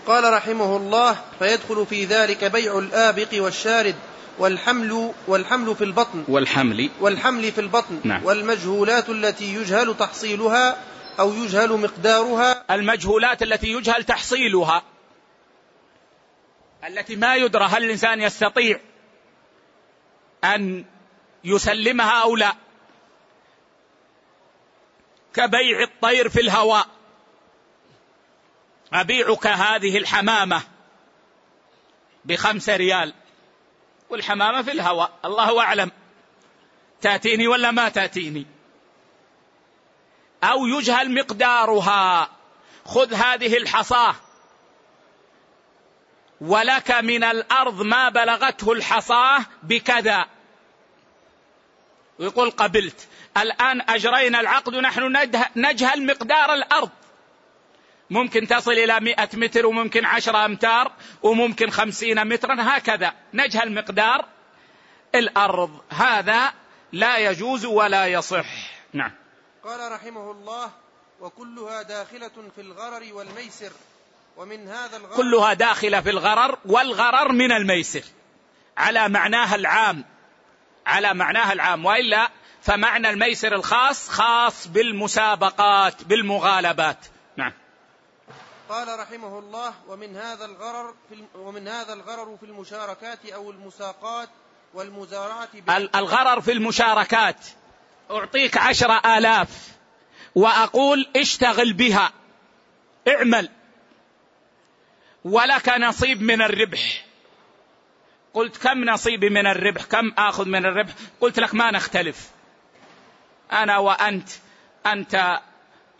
قال رحمه الله فيدخل في ذلك بيع الآبق والشارد والحمل والحمل في البطن. والحمل. والحمل في البطن. نعم. والمجهولات التي يجهل تحصيلها أو يجهل مقدارها. المجهولات التي يجهل تحصيلها. التي ما يدرى هل الإنسان يستطيع أن يسلمها أو لا. كبيع الطير في الهواء. أبيعك هذه الحمامة بخمسة ريال. والحمامة في الهواء. الله أعلم. تأتيني ولا ما تأتيني؟ أو يجهل مقدارها. خذ هذه الحصاة. ولك من الأرض ما بلغته الحصاة بكذا. ويقول قبلت. الآن أجرينا العقد ونحن نجهل مقدار الأرض. ممكن تصل إلى مئة متر وممكن عشرة أمتار وممكن خمسين مترا هكذا. نجهل مقدار الأرض. هذا لا يجوز ولا يصح. نعم. قال رحمه الله وكلها داخلة في الغرر والميسر ومن هذا الغرر كلها داخلة في الغرر والغرر من الميسر. على معناها العام. على معناها العام. وإلا فمعنى الميسر الخاص خاص بالمسابقات بالمغالبات. نعم. قال رحمه الله ومن هذا الغرر في ومن هذا الغرر في المشاركات أو المساقات والمزارعة الغرر في المشاركات. أعطيك عشرة آلاف وأقول اشتغل بها. اعمل. ولك نصيب من الربح. قلت كم نصيبي من الربح؟ كم آخذ من الربح؟ قلت لك ما نختلف. أنا وأنت أنت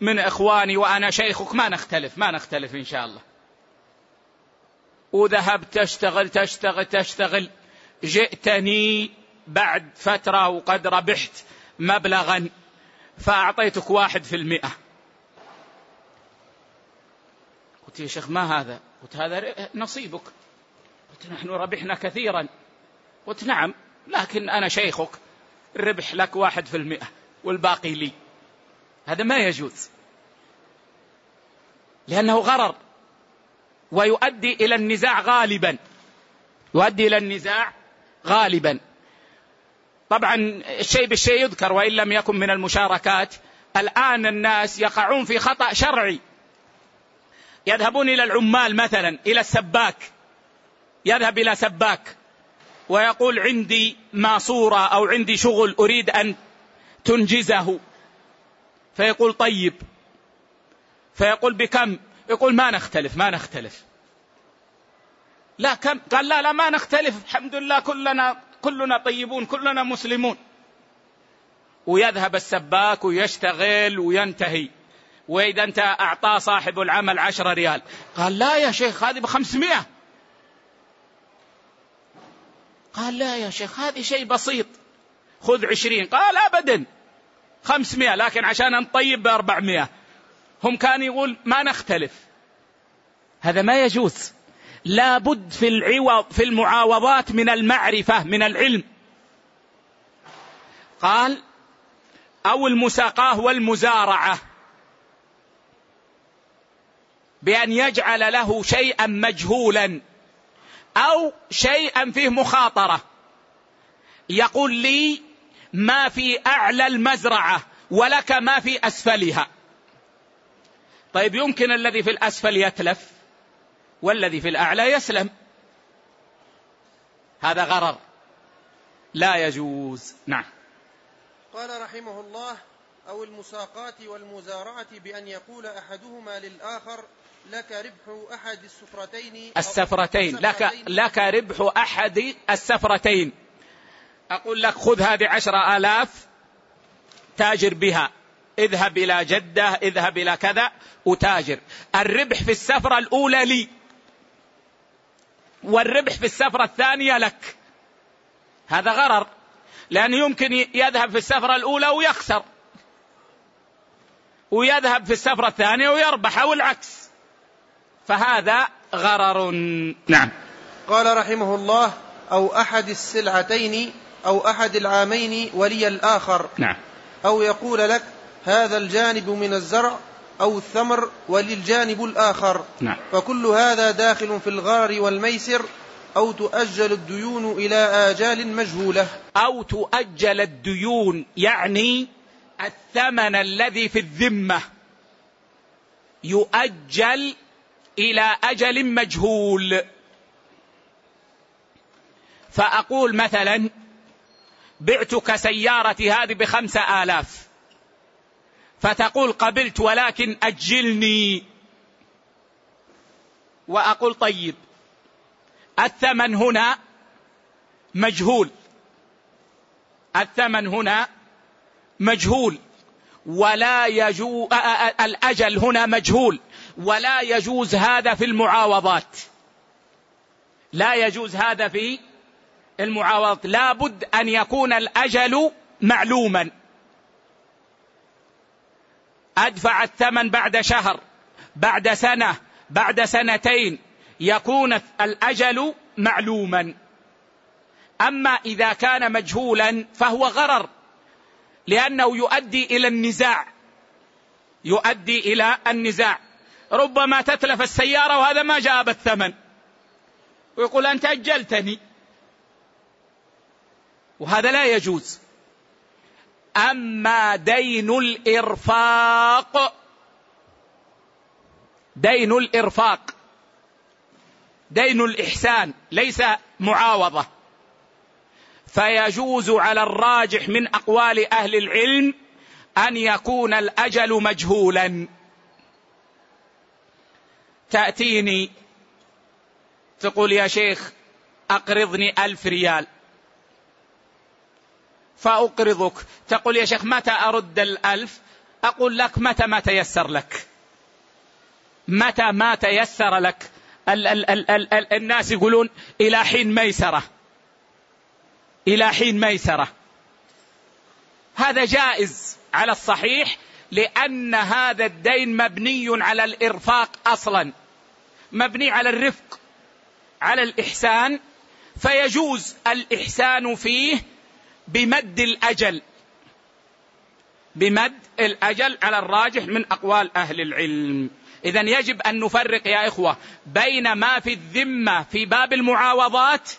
من إخواني وأنا شيخك. ما نختلف ما نختلف إن شاء الله. وذهبت تشتغل تشتغل تشتغل. جئتني بعد فترة وقد ربحت مبلغا فأعطيتك واحد في المئة. قلت يا شيخ ما هذا؟ قلت هذا نصيبك. قلت نحن ربحنا كثيرا. قلت نعم لكن أنا شيخك الربح لك واحد في المئة والباقي لي. هذا ما يجوز. لأنه غرر ويؤدي إلى النزاع غالبا. يؤدي إلى النزاع غالبا. طبعا الشيء بالشيء يذكر وإن لم يكن من المشاركات. الآن الناس يقعون في خطأ شرعي. يذهبون إلى العمال مثلا إلى السباك. يذهب إلى سباك ويقول عندي ماسورة أو عندي شغل أريد أن تنجزه. فيقول طيب. فيقول بكم؟ يقول ما نختلف ما نختلف. لا كم؟ قال لا لا ما نختلف. الحمد لله كلنا كلنا طيبون كلنا مسلمون. ويذهب السباك ويشتغل وينتهي. وإذا أنت أعطاه صاحب العمل عشرة ريال. قال لا يا شيخ هذه بخمسمائة. قال لا يا شيخ هذه شيء بسيط. خذ عشرين. قال أبدا. خمسمائة لكن عشان نطيب بأربعمائة هم كانوا يقول ما نختلف. هذا ما يجوز. لابد في العوض في المعاوضات من المعرفة من العلم. قال أو المساقاة والمزارعة. بأن يجعل له شيئا مجهولا. أو شيئا فيه مخاطرة. يقول لي ما في أعلى المزرعة ولك ما في أسفلها. طيب يمكن الذي في الأسفل يتلف والذي في الأعلى يسلم. هذا غرر. لا يجوز. نعم. قال رحمه الله أو المساقات والمزارعة بأن يقول أحدهما للآخر لك ربح أحد السفرتين السفرتين. لك, لك ربح أحد السفرتين. أقول لك خذ هذه عشرة آلاف تاجر بها. اذهب إلى جدة اذهب إلى كذا وتاجر. الربح في السفرة الأولى لي. والربح في السفرة الثانية لك. هذا غرر. لأنه يمكن يذهب في السفرة الأولى ويخسر. ويذهب في السفرة الثانية ويربح أو العكس. فهذا غرر. نعم. قال رحمه الله أو أحد السلعتين أو أحد العامين ولي الآخر. نعم. أو يقول لك هذا الجانب من الزرع أو الثمر وللجانب الآخر. نعم. فكل هذا داخل في الغرر والميسر أو تؤجل الديون إلى آجال مجهولة. أو تؤجل الديون يعني الثمن الذي في الذمة يؤجل إلى أجل مجهول. فأقول مثلا بعتك سيارتي هذه بخمسة آلاف. فتقول قبلت ولكن أجلني. وأقول طيب الثمن هنا مجهول. الثمن هنا مجهول. ولا يجو الأجل هنا مجهول. ولا يجوز هذا في المعاوضات. لا يجوز هذا في المعاوضات لا بد أن يكون الأجل معلوما. أدفع الثمن بعد شهر بعد سنة بعد سنتين يكون الأجل معلوما. أما إذا كان مجهولا فهو غرر لأنه يؤدي إلى النزاع. يؤدي إلى النزاع. ربما تتلف السيارة وهذا ما جاب الثمن. ويقول أنت أجلتني. وهذا لا يجوز. أما دين الإرفاق دين الإرفاق دين الإحسان ليس معاوضة. فيجوز على الراجح من أقوال أهل العلم أن يكون الأجل مجهولا. تأتيني تقول يا شيخ أقرضني ألف ريال. فأقرضك. تقول يا شيخ متى أرد الألف؟ أقول لك متى ما تيسر لك. متى ما تيسر لك. ال ال ال ال ال الناس يقولون إلى حين ميسرة. إلى حين ميسرة. هذا جائز على الصحيح لأن هذا الدين مبني على الإرفاق أصلا. مبني على الرفق على الإحسان. فيجوز الإحسان فيه بمد الأجل. بمد الأجل على الراجح من أقوال أهل العلم. إذا يجب أن نفرق يا إخوة بين ما في الذمة في باب المعاوضات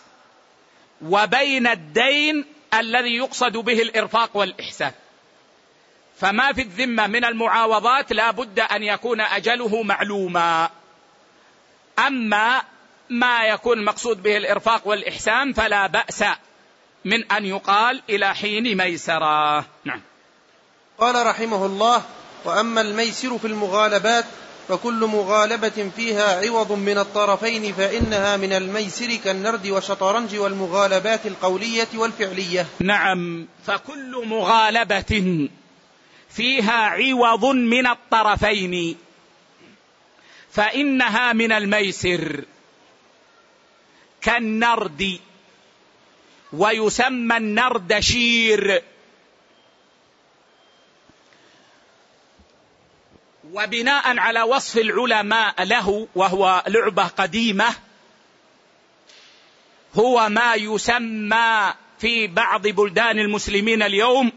وبين الدين الذي يقصد به الإرفاق والإحسان. فما في الذمة من المعاوضات لا بد أن يكون أجله معلوما. أما ما يكون المقصود به الإرفاق والإحسان فلا بأس من أن يقال إلى حين ميسرة. نعم. قال رحمه الله وأما الميسر في المغالبات فكل مغالبة فيها عوض من الطرفين فإنها من الميسر كالنرد والشطرنج والمغالبات القولية والفعلية. نعم. فكل مغالبة فيها عوض من الطرفين فإنها من الميسر كالنرد ويسمى النردشير. وبناء على وصف العلماء له وهو لعبة قديمة هو ما يسمى في بعض بلدان المسلمين اليوم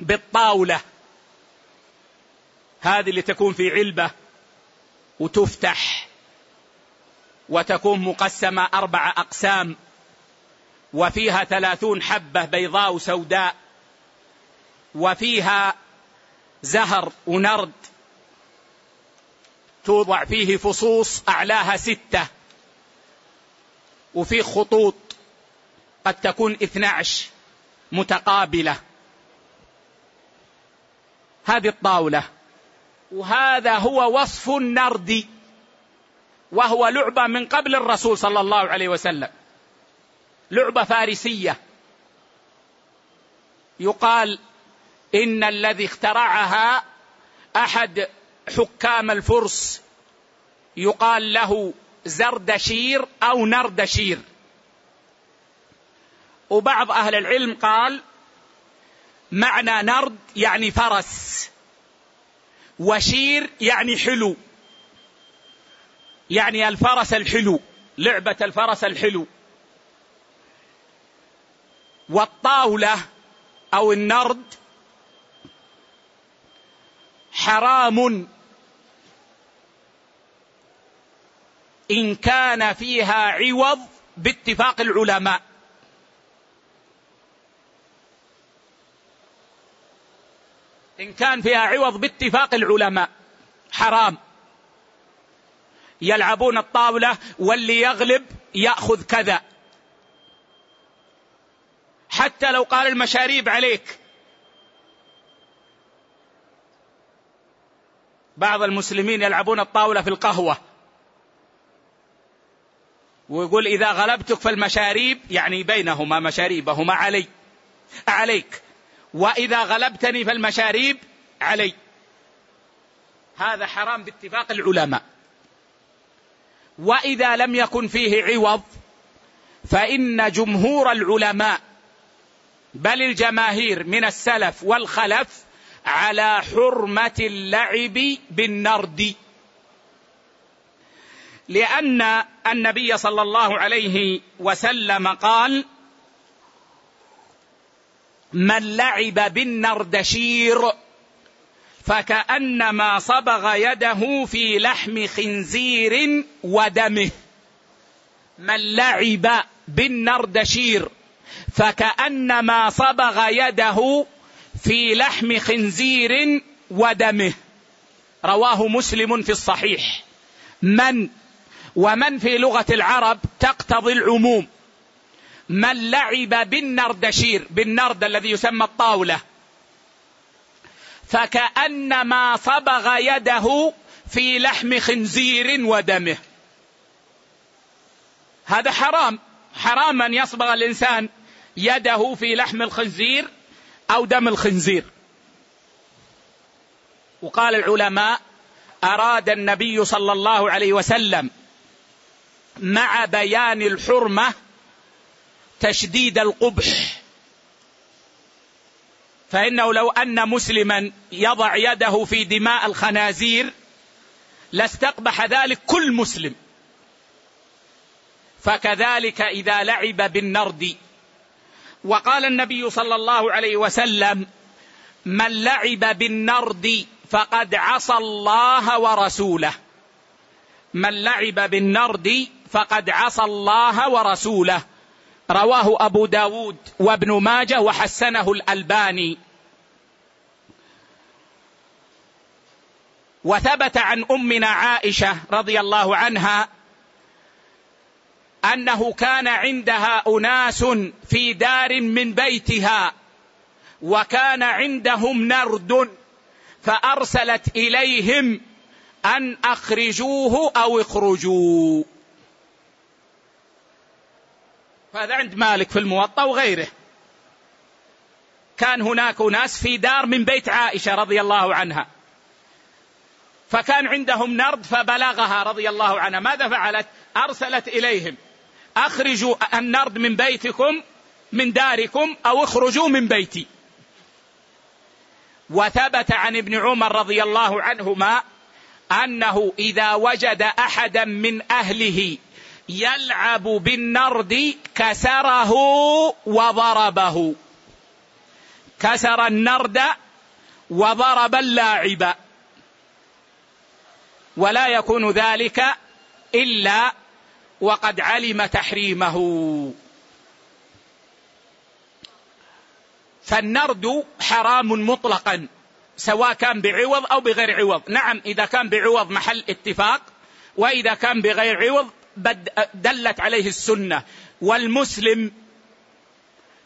بالطاولة. هذه اللي تكون في علبة وتفتح وتكون مقسمة أربع أقسام. وفيها ثلاثون حبة بيضاء وسوداء وفيها زهر ونرد توضع فيه فصوص أعلاها ستة وفي خطوط قد تكون اثنى عشر متقابلة. هذه الطاولة وهذا هو وصف النرد وهو لعبة من قبل الرسول صلى الله عليه وسلم. لعبة فارسية. يقال إن الذي اخترعها أحد حكام الفرس. يقال له زردشير أو نردشير. وبعض أهل العلم قال معنى نرد يعني فرس وشير يعني حلو. يعني الفرس الحلو لعبة الفرس الحلو. والطاولة أو النرد حرام. إن كان فيها عوض باتفاق العلماء. إن كان فيها عوض باتفاق العلماء حرام. يلعبون الطاولة واللي يغلب يأخذ كذا. حتى لو قال المشاريب عليك. بعض المسلمين يلعبون الطاولة في القهوة. ويقول إذا غلبتك في المشاريب يعني بينهما مشاريبهما علي. عليك. وإذا غلبتني في المشاريب علي. هذا حرام باتفاق العلماء. وإذا لم يكن فيه عوض فإن جمهور العلماء بل الجماهير من السلف والخلف على حرمة اللعب بالنرد. لأن النبي صلى الله عليه وسلم قال من لعب بالنردشير فكأنما صبغ يده في لحم خنزير ودمه. من لعب بالنردشير فكأنما صبغ يده في لحم خنزير ودمه. رواه مسلم في الصحيح. من ومن في لغة العرب تقتضي العموم. من لعب بالنردشير بالنرد الذي يسمى الطاولة. فكأنما صبغ يده في لحم خنزير ودمه. هذا حرام. حرام ان يصبغ الإنسان. يده في لحم الخنزير أو دم الخنزير. وقال العلماء أراد النبي صلى الله عليه وسلم مع بيان الحرمة تشديد القبح. فإنه لو أن مسلما يضع يده في دماء الخنازير لاستقبح ذلك كل مسلم. فكذلك إذا لعب بالنرد. وقال النبي صلى الله عليه وسلم من لعب بالنرد فقد عصى الله ورسوله. من لعب بالنرد فقد عصى الله ورسوله. رواه أبو داود وابن ماجه وحسنه الألباني. وثبت عن أمنا عائشة رضي الله عنها أنه كان عندها أناس في دار من بيتها وكان عندهم نرد فأرسلت إليهم أن أخرجوه أو اخرجوا. فهذا عند مالك في الموطأ وغيره. كان هناك ناس في دار من بيت عائشة رضي الله عنها. فكان عندهم نرد فبلغها رضي الله عنها. ماذا فعلت؟ أرسلت إليهم. أخرجوا النرد من بيتكم من داركم أو اخرجوا من بيتي. وثبت عن ابن عمر رضي الله عنهما أنه إذا وجد أحدا من أهله يلعب بالنرد كسره وضربه. كسر النرد وضرب اللاعب. ولا يكون ذلك إلا وقد علم تحريمه. فالنرد حرام مطلقا سواء كان بعوض أو بغير عوض. نعم إذا كان بعوض محل اتفاق وإذا كان بغير عوض دلت عليه السنة. والمسلم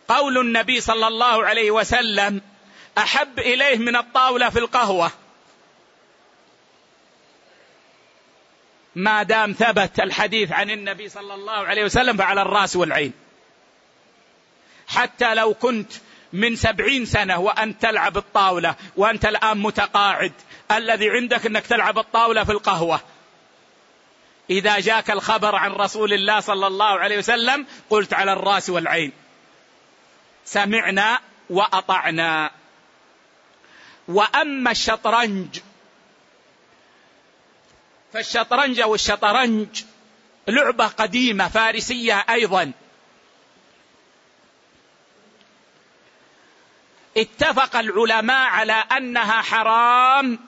قول النبي صلى الله عليه وسلم أحب إليه من الطاولة في القهوة. ما دام ثبت الحديث عن النبي صلى الله عليه وسلم فعلى الرأس والعين. حتى لو كنت من سبعين سنة وأنت تلعب الطاولة وأنت الآن متقاعد الذي عندك أنك تلعب الطاولة في القهوة. إذا جاك الخبر عن رسول الله صلى الله عليه وسلم قلت على الرأس والعين. سمعنا وأطعنا. وأما الشطرنج فالشطرنج أو الشطرنج لعبة قديمة فارسية أيضا. اتفق العلماء على أنها حرام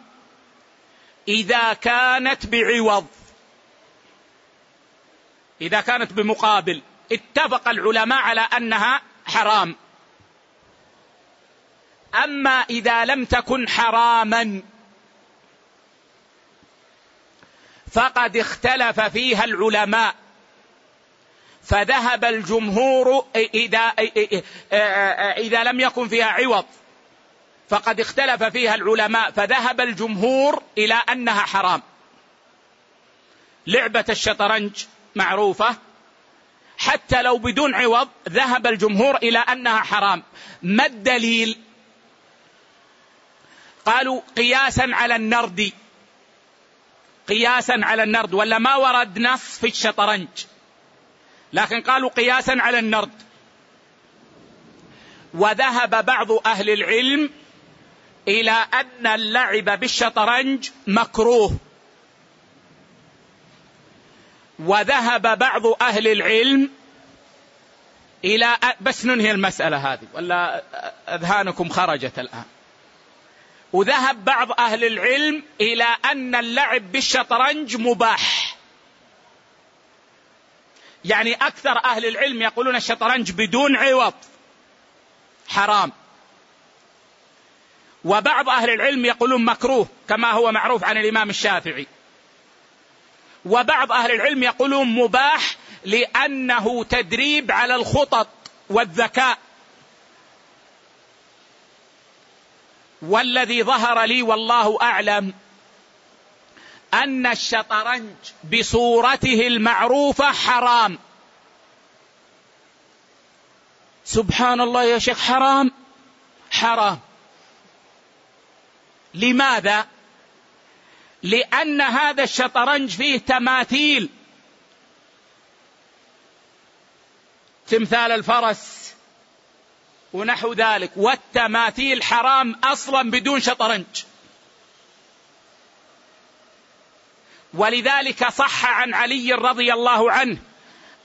إذا كانت بعوض. إذا كانت بمقابل. اتفق العلماء على أنها حرام. أما إذا لم تكن حراما فقد اختلف فيها العلماء. فذهب الجمهور إذا, إذا لم يكن فيها عوض فقد اختلف فيها العلماء فذهب الجمهور إلى أنها حرام. لعبة الشطرنج معروفة حتى لو بدون عوض ذهب الجمهور إلى أنها حرام. ما الدليل؟ قالوا قياسا على النرد. قياسا على النرد ولا ما ورد نص في الشطرنج. لكن قالوا قياسا على النرد. وذهب بعض أهل العلم إلى أن اللعب بالشطرنج مكروه. وذهب بعض أهل العلم إلى بس ننهي المسألة هذه ولا أذهانكم خرجت الآن؟ وذهب بعض أهل العلم إلى أن اللعب بالشطرنج مباح. يعني أكثر أهل العلم يقولون الشطرنج بدون عوض. حرام. وبعض أهل العلم يقولون مكروه كما هو معروف عن الإمام الشافعي. وبعض أهل العلم يقولون مباح لأنه تدريب على الخطط والذكاء. والذي ظهر لي والله أعلم أن الشطرنج بصورته المعروفة حرام. سبحان الله يا شيخ حرام؟ حرام. لماذا؟ لأن هذا الشطرنج فيه تماثيل. تمثال الفرس. ونحو ذلك. والتماثيل حرام أصلا بدون شطرنج. ولذلك صح عن علي رضي الله عنه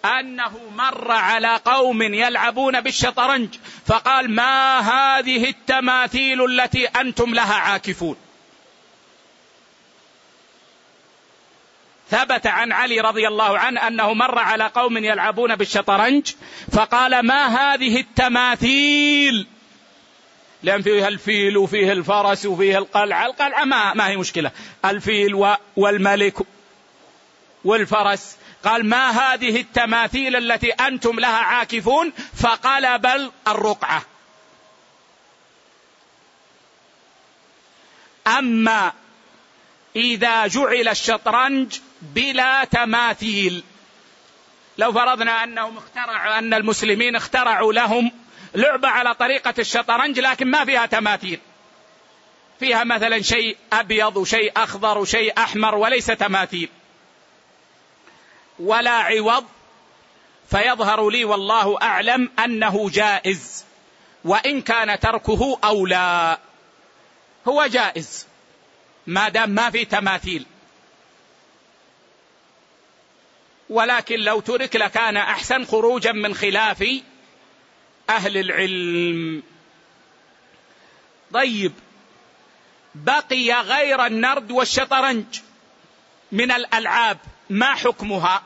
أنه مر على قوم يلعبون بالشطرنج. فقال ما هذه التماثيل التي أنتم لها عاكفون؟ ثبت عن علي رضي الله عنه أنه مر على قوم يلعبون بالشطرنج فقال ما هذه التماثيل؟ لأن فيها الفيل وفيه الفرس وفيه القلعة القلعة ما, ما هي مشكلة. الفيل والملك والفرس. قال ما هذه التماثيل التي أنتم لها عاكفون؟ فقال بل الرقعة. أما إذا جعل الشطرنج بلا تماثيل. لو فرضنا أنهم اخترعوا أن المسلمين اخترعوا لهم لعبة على طريقة الشطرنج لكن ما فيها تماثيل. فيها مثلا شيء أبيض وشيء أخضر وشيء أحمر وليس تماثيل. ولا عوض. فيظهر لي والله أعلم أنه جائز. وإن كان تركه أولى هو جائز. ما دام ما في تماثيل. ولكن لو ترك لكان أحسن خروجا من خلاف أهل العلم. طيب بقي غير النرد والشطرنج من الألعاب ما حكمها؟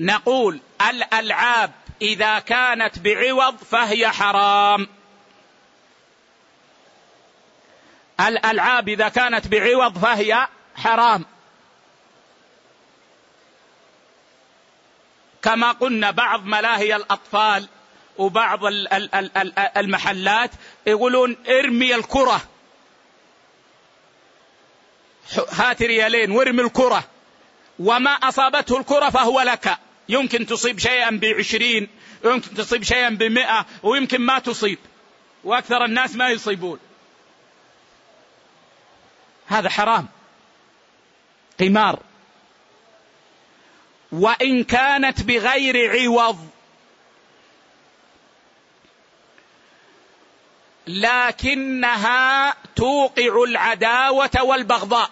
نقول الألعاب إذا كانت بعوض فهي حرام. الألعاب إذا كانت بعوض فهي حرام. كما قلنا بعض ملاهي الأطفال وبعض المحلات يقولون ارمي الكرة. هات ريالين وارمي الكرة. وما أصابته الكرة فهو لك. يمكن تصيب شيئا بعشرين يمكن تصيب شيئا بمئة ويمكن ما تصيب. وأكثر الناس ما يصيبون. هذا حرام. قمار. وإن كانت بغير عوض. لكنها توقع العداوة والبغضاء.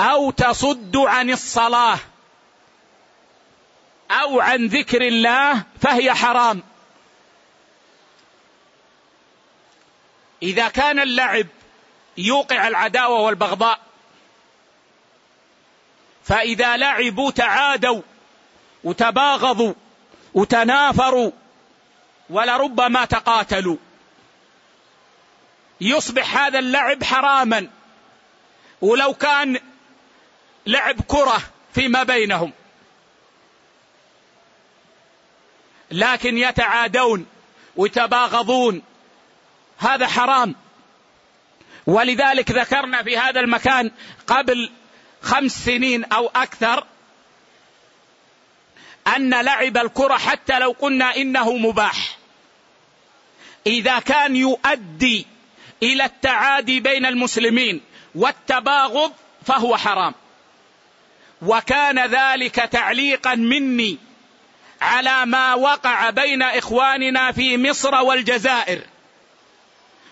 أو تصد عن الصلاة. أو عن ذكر الله فهي حرام. إذا كان اللعب يوقع العداوة والبغضاء فإذا لعبوا تعادوا وتباغضوا وتنافروا ولربما تقاتلوا. يصبح هذا اللعب حراما. ولو كان لعب كرة فيما بينهم. لكن يتعادون ويتباغضون. هذا حرام. ولذلك ذكرنا في هذا المكان قبل خمس سنين أو أكثر أن لعب الكرة حتى لو قلنا إنه مباح. إذا كان يؤدي إلى التعادي بين المسلمين والتباغض فهو حرام. وكان ذلك تعليقا مني على ما وقع بين إخواننا في مصر والجزائر.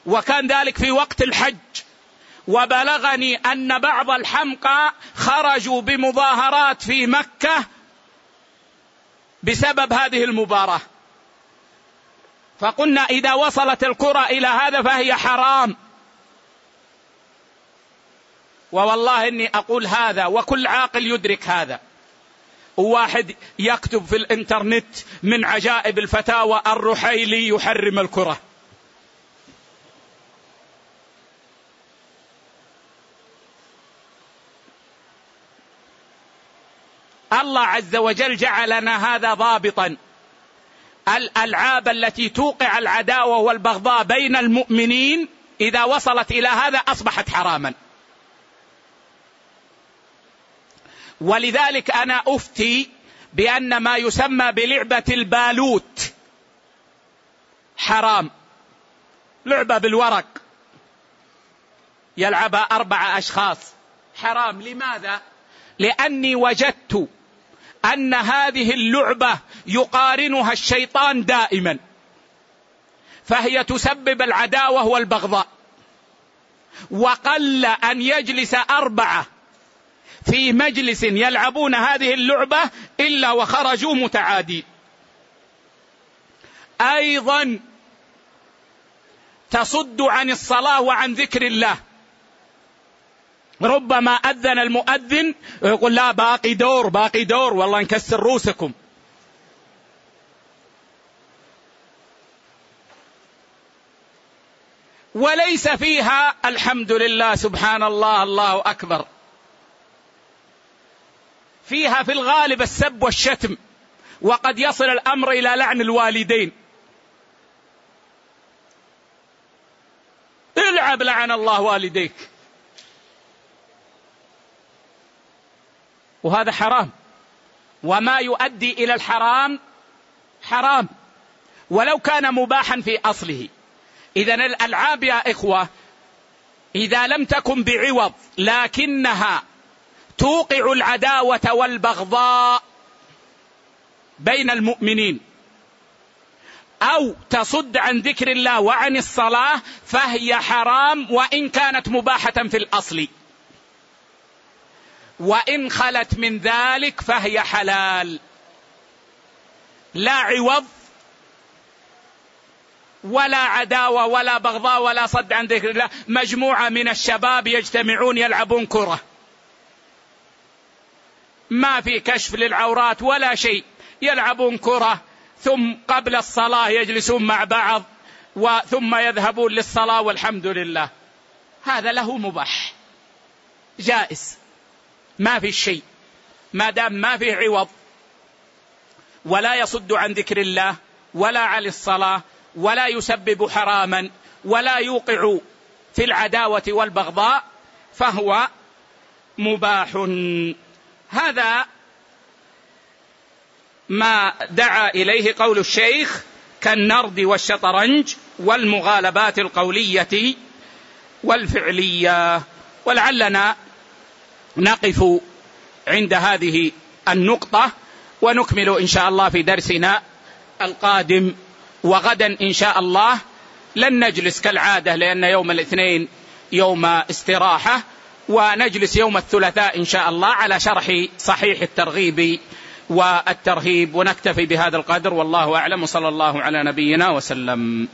وكان ذلك في وقت الحج. وبلغني أن بعض الحمقى خرجوا بمظاهرات في مكة بسبب هذه المباراة. فقلنا إذا وصلت الكرة إلى هذا فهي حرام. ووالله إني أقول هذا وكل عاقل يدرك هذا. وواحد يكتب في الإنترنت من عجائب الفتاوى الرحيلي يحرم الكرة. الله عز وجل جعل لنا هذا ضابطا. الألعاب التي توقع العداوة والبغضاء بين المؤمنين إذا وصلت إلى هذا أصبحت حراما. ولذلك أنا أفتي بأن ما يسمى بلعبة البالوت حرام. لعبة بالورق. يلعبها اربعه أشخاص. حرام. لماذا؟ لأني وجدت أن هذه اللعبة يقارنها الشيطان دائما. فهي تسبب العداوة والبغضاء. وقل أن يجلس أربعة في مجلس يلعبون هذه اللعبة إلا وخرجوا متعادين. أيضا تصد عن الصلاة وعن ذكر الله. ربما أذن المؤذن ويقول لا باقي دور باقي دور والله نكسر روسكم وليس فيها الحمد لله سبحان الله الله أكبر. فيها في الغالب السب والشتم وقد يصل الأمر إلى لعن الوالدين. العب لعن الله والديك. وهذا حرام. وما يؤدي إلى الحرام حرام. ولو كان مباحا في أصله. اذا الألعاب يا إخوة إذا لم تكن بعوض لكنها توقع العداوة والبغضاء بين المؤمنين. أو تصد عن ذكر الله وعن الصلاة فهي حرام وإن كانت مباحة في الأصل. وإن خلت من ذلك فهي حلال. لا عوض ولا عداوة ولا بغضاء ولا صد عن ذكر الله. مجموعة من الشباب يجتمعون يلعبون كرة. ما في كشف للعورات ولا شيء. يلعبون كرة ثم قبل الصلاة يجلسون مع بعض وثم يذهبون للصلاة والحمد لله. هذا له مباح. جائز. ما في شيء. ما دام ما فيه عوض. ولا يصد عن ذكر الله ولا عن الصلاة ولا يسبب حراما ولا يوقع في العداوة والبغضاء فهو مباح. هذا ما دعا إليه قول الشيخ كالنرد والشطرنج والمغالبات القولية والفعلية. ولعلنا نقف عند هذه النقطة ونكمل إن شاء الله في درسنا القادم وغدا إن شاء الله. لن نجلس كالعادة لأن يوم الاثنين يوم استراحة ونجلس يوم الثلاثاء إن شاء الله على شرح صحيح الترغيب والترهيب. ونكتفي بهذا القدر. والله أعلم. وصلى الله على نبينا وسلم.